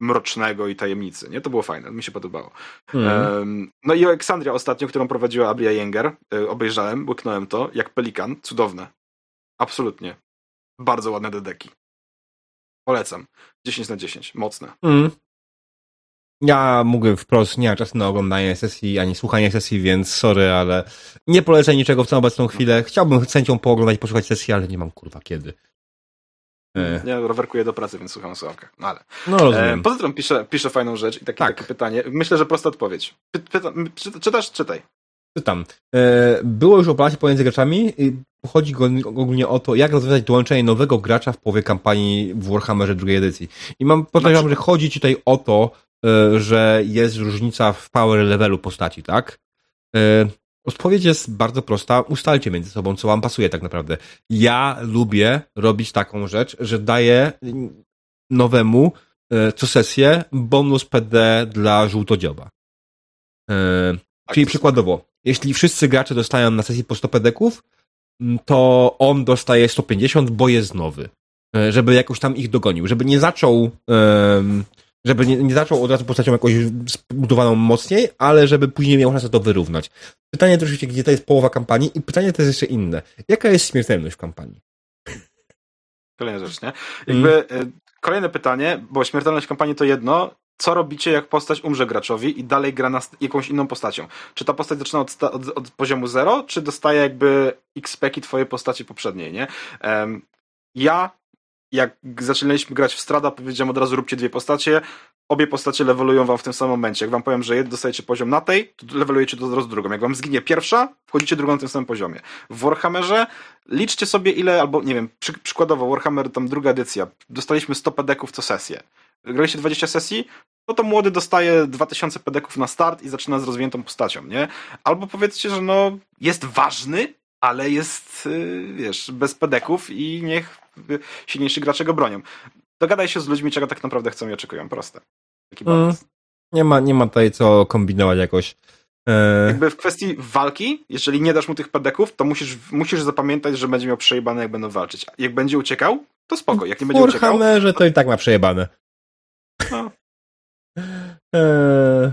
mrocznego i tajemnicy. Nie? To było fajne, mi się podobało. Mm. no i Aleksandria ostatnio, którą prowadziła Abria Jenger, e, obejrzałem, łyknąłem to, jak pelikan, cudowne. Absolutnie. Bardzo ładne dedeki. Polecam. 10 na 10, mocne. Mm. Ja mówię wprost, nie mam czasu na oglądanie sesji, ani słuchanie sesji, więc sorry, ale nie polecę niczego w tą obecną chwilę. Chciałbym z chęcią pooglądać posłuchać sesji, ale nie mam kurwa kiedy. E. Ja rowerkuję do pracy, więc słucham słuchawkę. No ale. No, rozumiem. E, poza tym piszę, piszę fajną rzecz i takie, tak. takie pytanie. Myślę, że prosta odpowiedź. Py, pyta, czytasz? Czytaj. Czytam. E, było już operacji pomiędzy graczami i chodzi ogólnie o to, jak rozwiązać dołączenie nowego gracza w połowie kampanii w Warhammerze drugiej edycji. I mam podejrzewam, że chodzi tutaj o to, że jest różnica w power levelu postaci, tak? Odpowiedź jest bardzo prosta. Ustalcie między sobą, co wam pasuje tak naprawdę. Ja lubię robić taką rzecz, że daję nowemu e, co sesję bonus PD dla żółtodzioba. E, tak, czyli przykładowo, jeśli wszyscy gracze dostają na sesji po 100 pedeków, to on dostaje 150, bo jest nowy. E, żeby jakoś tam ich dogonił, żeby nie zaczął żeby nie, nie zaczął od razu postacią jakoś zbudowaną mocniej, ale żeby później miał szansę to wyrównać. Pytanie oczywiście, gdzie to jest połowa kampanii i pytanie to jest jeszcze inne. Jaka jest śmiertelność w kampanii? Kolejna rzecz, nie? Jakby mm. kolejne pytanie, bo śmiertelność w kampanii to jedno, co robicie, jak postać umrze graczowi i dalej gra na jakąś inną postacią? Czy ta postać zaczyna od, od, od poziomu 0, czy dostaje jakby XP-ki twojej postaci poprzedniej, nie? Um, ja jak zaczynaliśmy grać w Strada, powiedziałem od razu róbcie dwie postacie. Obie postacie levelują wam w tym samym momencie. Jak wam powiem, że dostajecie poziom na tej, to levelujecie to od razu drugą. Jak wam zginie pierwsza, wchodzicie drugą na tym samym poziomie. W Warhammerze liczcie sobie ile, albo nie wiem, przy, przykładowo Warhammer tam druga edycja. Dostaliśmy 100 pedeków co sesję. Graliście 20 sesji, no to młody dostaje 2000 pedeków na start i zaczyna z rozwiniętą postacią, nie? Albo powiedzcie, że no jest ważny, ale jest, y, wiesz, bez pedeków i niech silniejsi gracze go bronią. Dogadaj się z ludźmi, czego tak naprawdę chcą i oczekują. Proste. Taki Mm, nie, ma, nie ma tutaj co kombinować jakoś. E... Jakby w kwestii walki, jeżeli nie dasz mu tych pedeków, to musisz, musisz zapamiętać, że będzie miał przejebane, jak będą walczyć. Jak będzie uciekał, to spoko. Jak nie będzie uciekał... że to i tak ma przejebane. No. E...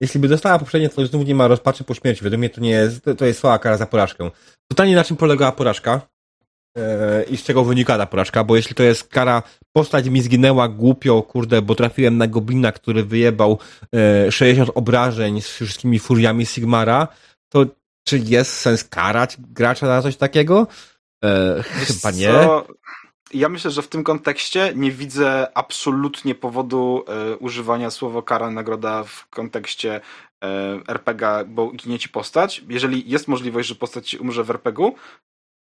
Jeśli by dostała poprzednie, to znów nie ma rozpaczy po śmierci. Według mnie to nie jest, to jest słaba kara za porażkę. Pytanie, na czym polegała porażka? E, i z czego wynika ta porażka, bo jeśli to jest kara, postać mi zginęła głupio, kurde, bo trafiłem na goblina, który wyjebał 60 e, obrażeń z wszystkimi furiami Sigmara, to czy jest sens karać gracza za coś takiego? E, chyba nie. Co? Ja myślę, że w tym kontekście nie widzę absolutnie powodu e, używania słowa kara nagroda w kontekście e, RPG, bo ginie ci postać. Jeżeli jest możliwość, że postać umrze w RPG,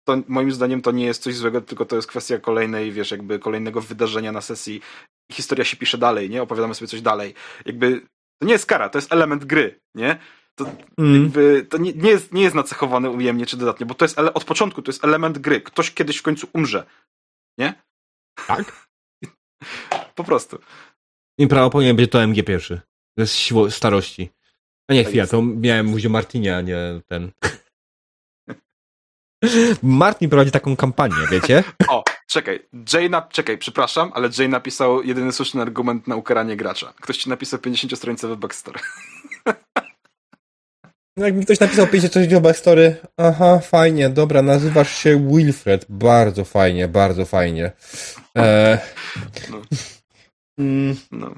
to moim zdaniem to nie jest coś złego, tylko to jest kwestia kolejnej, wiesz, jakby kolejnego wydarzenia na sesji. Historia się pisze dalej, nie? Opowiadamy sobie coś dalej. Jakby to nie jest kara, to jest element gry, nie? To, mm. jakby, to nie, nie, jest, nie jest nacechowane ujemnie czy dodatnie, bo to jest od początku to jest element gry. Ktoś kiedyś w końcu umrze. Nie? Tak? po prostu. I prawo powinien być to MG pierwszy. To jest siło starości. A nie, tak chwila, to miałem mówić o Martinie, a nie ten. Martin prowadzi taką kampanię, wiecie? O, czekaj. Jay na... Czekaj, przepraszam, ale Jay napisał jedyny słuszny argument na ukaranie gracza. Ktoś ci napisał 50-stronicowy backstory. No jak mi ktoś napisał 50-stronicowy backstory, aha, fajnie, dobra, nazywasz się Wilfred. Bardzo fajnie, bardzo fajnie. E... No. Mm. no.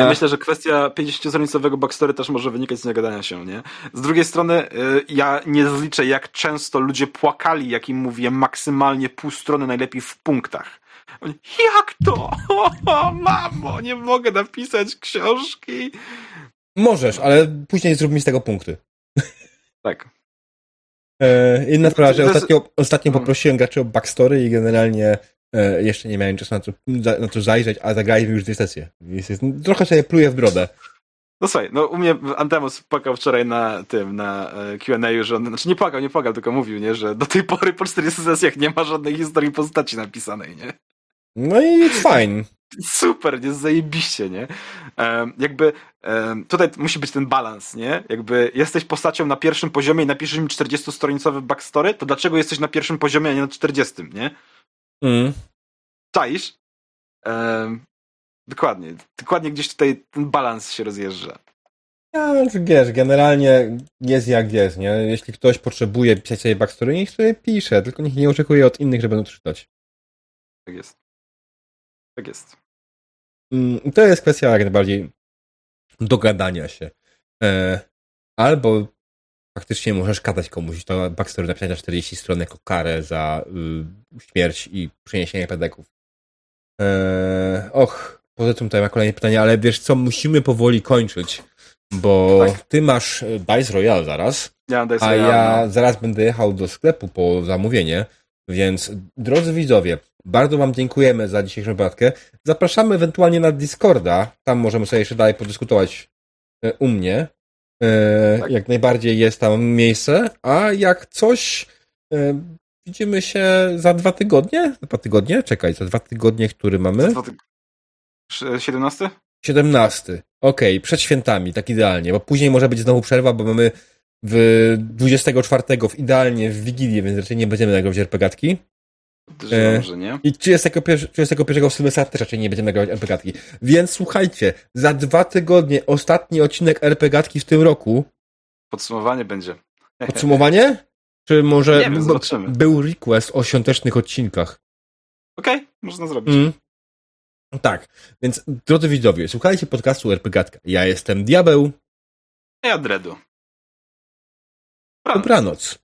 Ja myślę, że kwestia 50-stronicowego backstory też może wynikać z niegadania się, nie? Z drugiej strony, y, ja nie zliczę, jak często ludzie płakali, jak im mówię, maksymalnie pół strony, najlepiej w punktach. Oni, jak to? O, mamo, nie mogę napisać książki. Możesz, ale później zrób mi z tego punkty. Tak. E, inna sprawa, że ostatnio, ostatnio mm. poprosiłem graczy o backstory i generalnie E, jeszcze nie miałem czasu na to, na to zajrzeć, a zagraliśmy już dwie sesje. Jest, jest, trochę sobie pluję w brodę. No słuchaj, no u mnie Antemus płakał wczoraj na tym, na e, Q&A, że on, znaczy nie płakał, nie płakał, tylko mówił, nie, że do tej pory po 40 sesjach nie ma żadnej historii postaci napisanej, nie? No i it's fine. Super, nie, zajebiście, nie? Um, jakby um, tutaj musi być ten balans, nie? Jakby jesteś postacią na pierwszym poziomie i napiszesz mi 40-stronicowy backstory, to dlaczego jesteś na pierwszym poziomie, a nie na 40, nie? Mm. Czaisz? dokładnie. Dokładnie gdzieś tutaj ten balans się rozjeżdża. Ja, wiesz, generalnie jest jak jest, nie? Jeśli ktoś potrzebuje pisać sobie backstory, niech sobie pisze, tylko niech nie oczekuje od innych, że będą czytać. Tak jest. Tak jest. Mm, to jest kwestia jak najbardziej dogadania się. E, albo faktycznie możesz kazać komuś to backstory napisać na 40 stron jako karę za y, śmierć i przeniesienie pedeków. Eee, och, poza tym tutaj ma kolejne pytanie, ale wiesz co, musimy powoli kończyć, bo tak. ty masz e, Dice Royale zaraz, ja Dice a Royale, ja no. zaraz będę jechał do sklepu po zamówienie, więc drodzy widzowie, bardzo wam dziękujemy za dzisiejszą batkę. Zapraszamy ewentualnie na Discorda, tam możemy sobie jeszcze dalej podyskutować e, u mnie. E, tak. Jak najbardziej jest tam miejsce, a jak coś widzimy się za dwa tygodnie? Za dwa tygodnie? Czekaj, za dwa tygodnie, który mamy? Dwa tyg- Sz- 17? 17. Okej, przed świętami, tak idealnie, bo później może być znowu przerwa, bo mamy w 24 w idealnie w Wigilię, więc raczej nie będziemy nagrywać RPGatki. Podejrzewam, E, że nie. I 31, 31 w Sylwestra też raczej nie będziemy nagrywać RPGatki. Więc słuchajcie, za dwa tygodnie ostatni odcinek RPGatki w tym roku. Podsumowanie będzie. Podsumowanie? Czy może Nie wiem, zobaczymy. był request o świątecznych odcinkach? Okej, można zrobić. Mm. Tak, więc drodzy widzowie, słuchajcie podcastu RPGatka. Ja jestem Diabeł. Ja dredu. Dobranoc.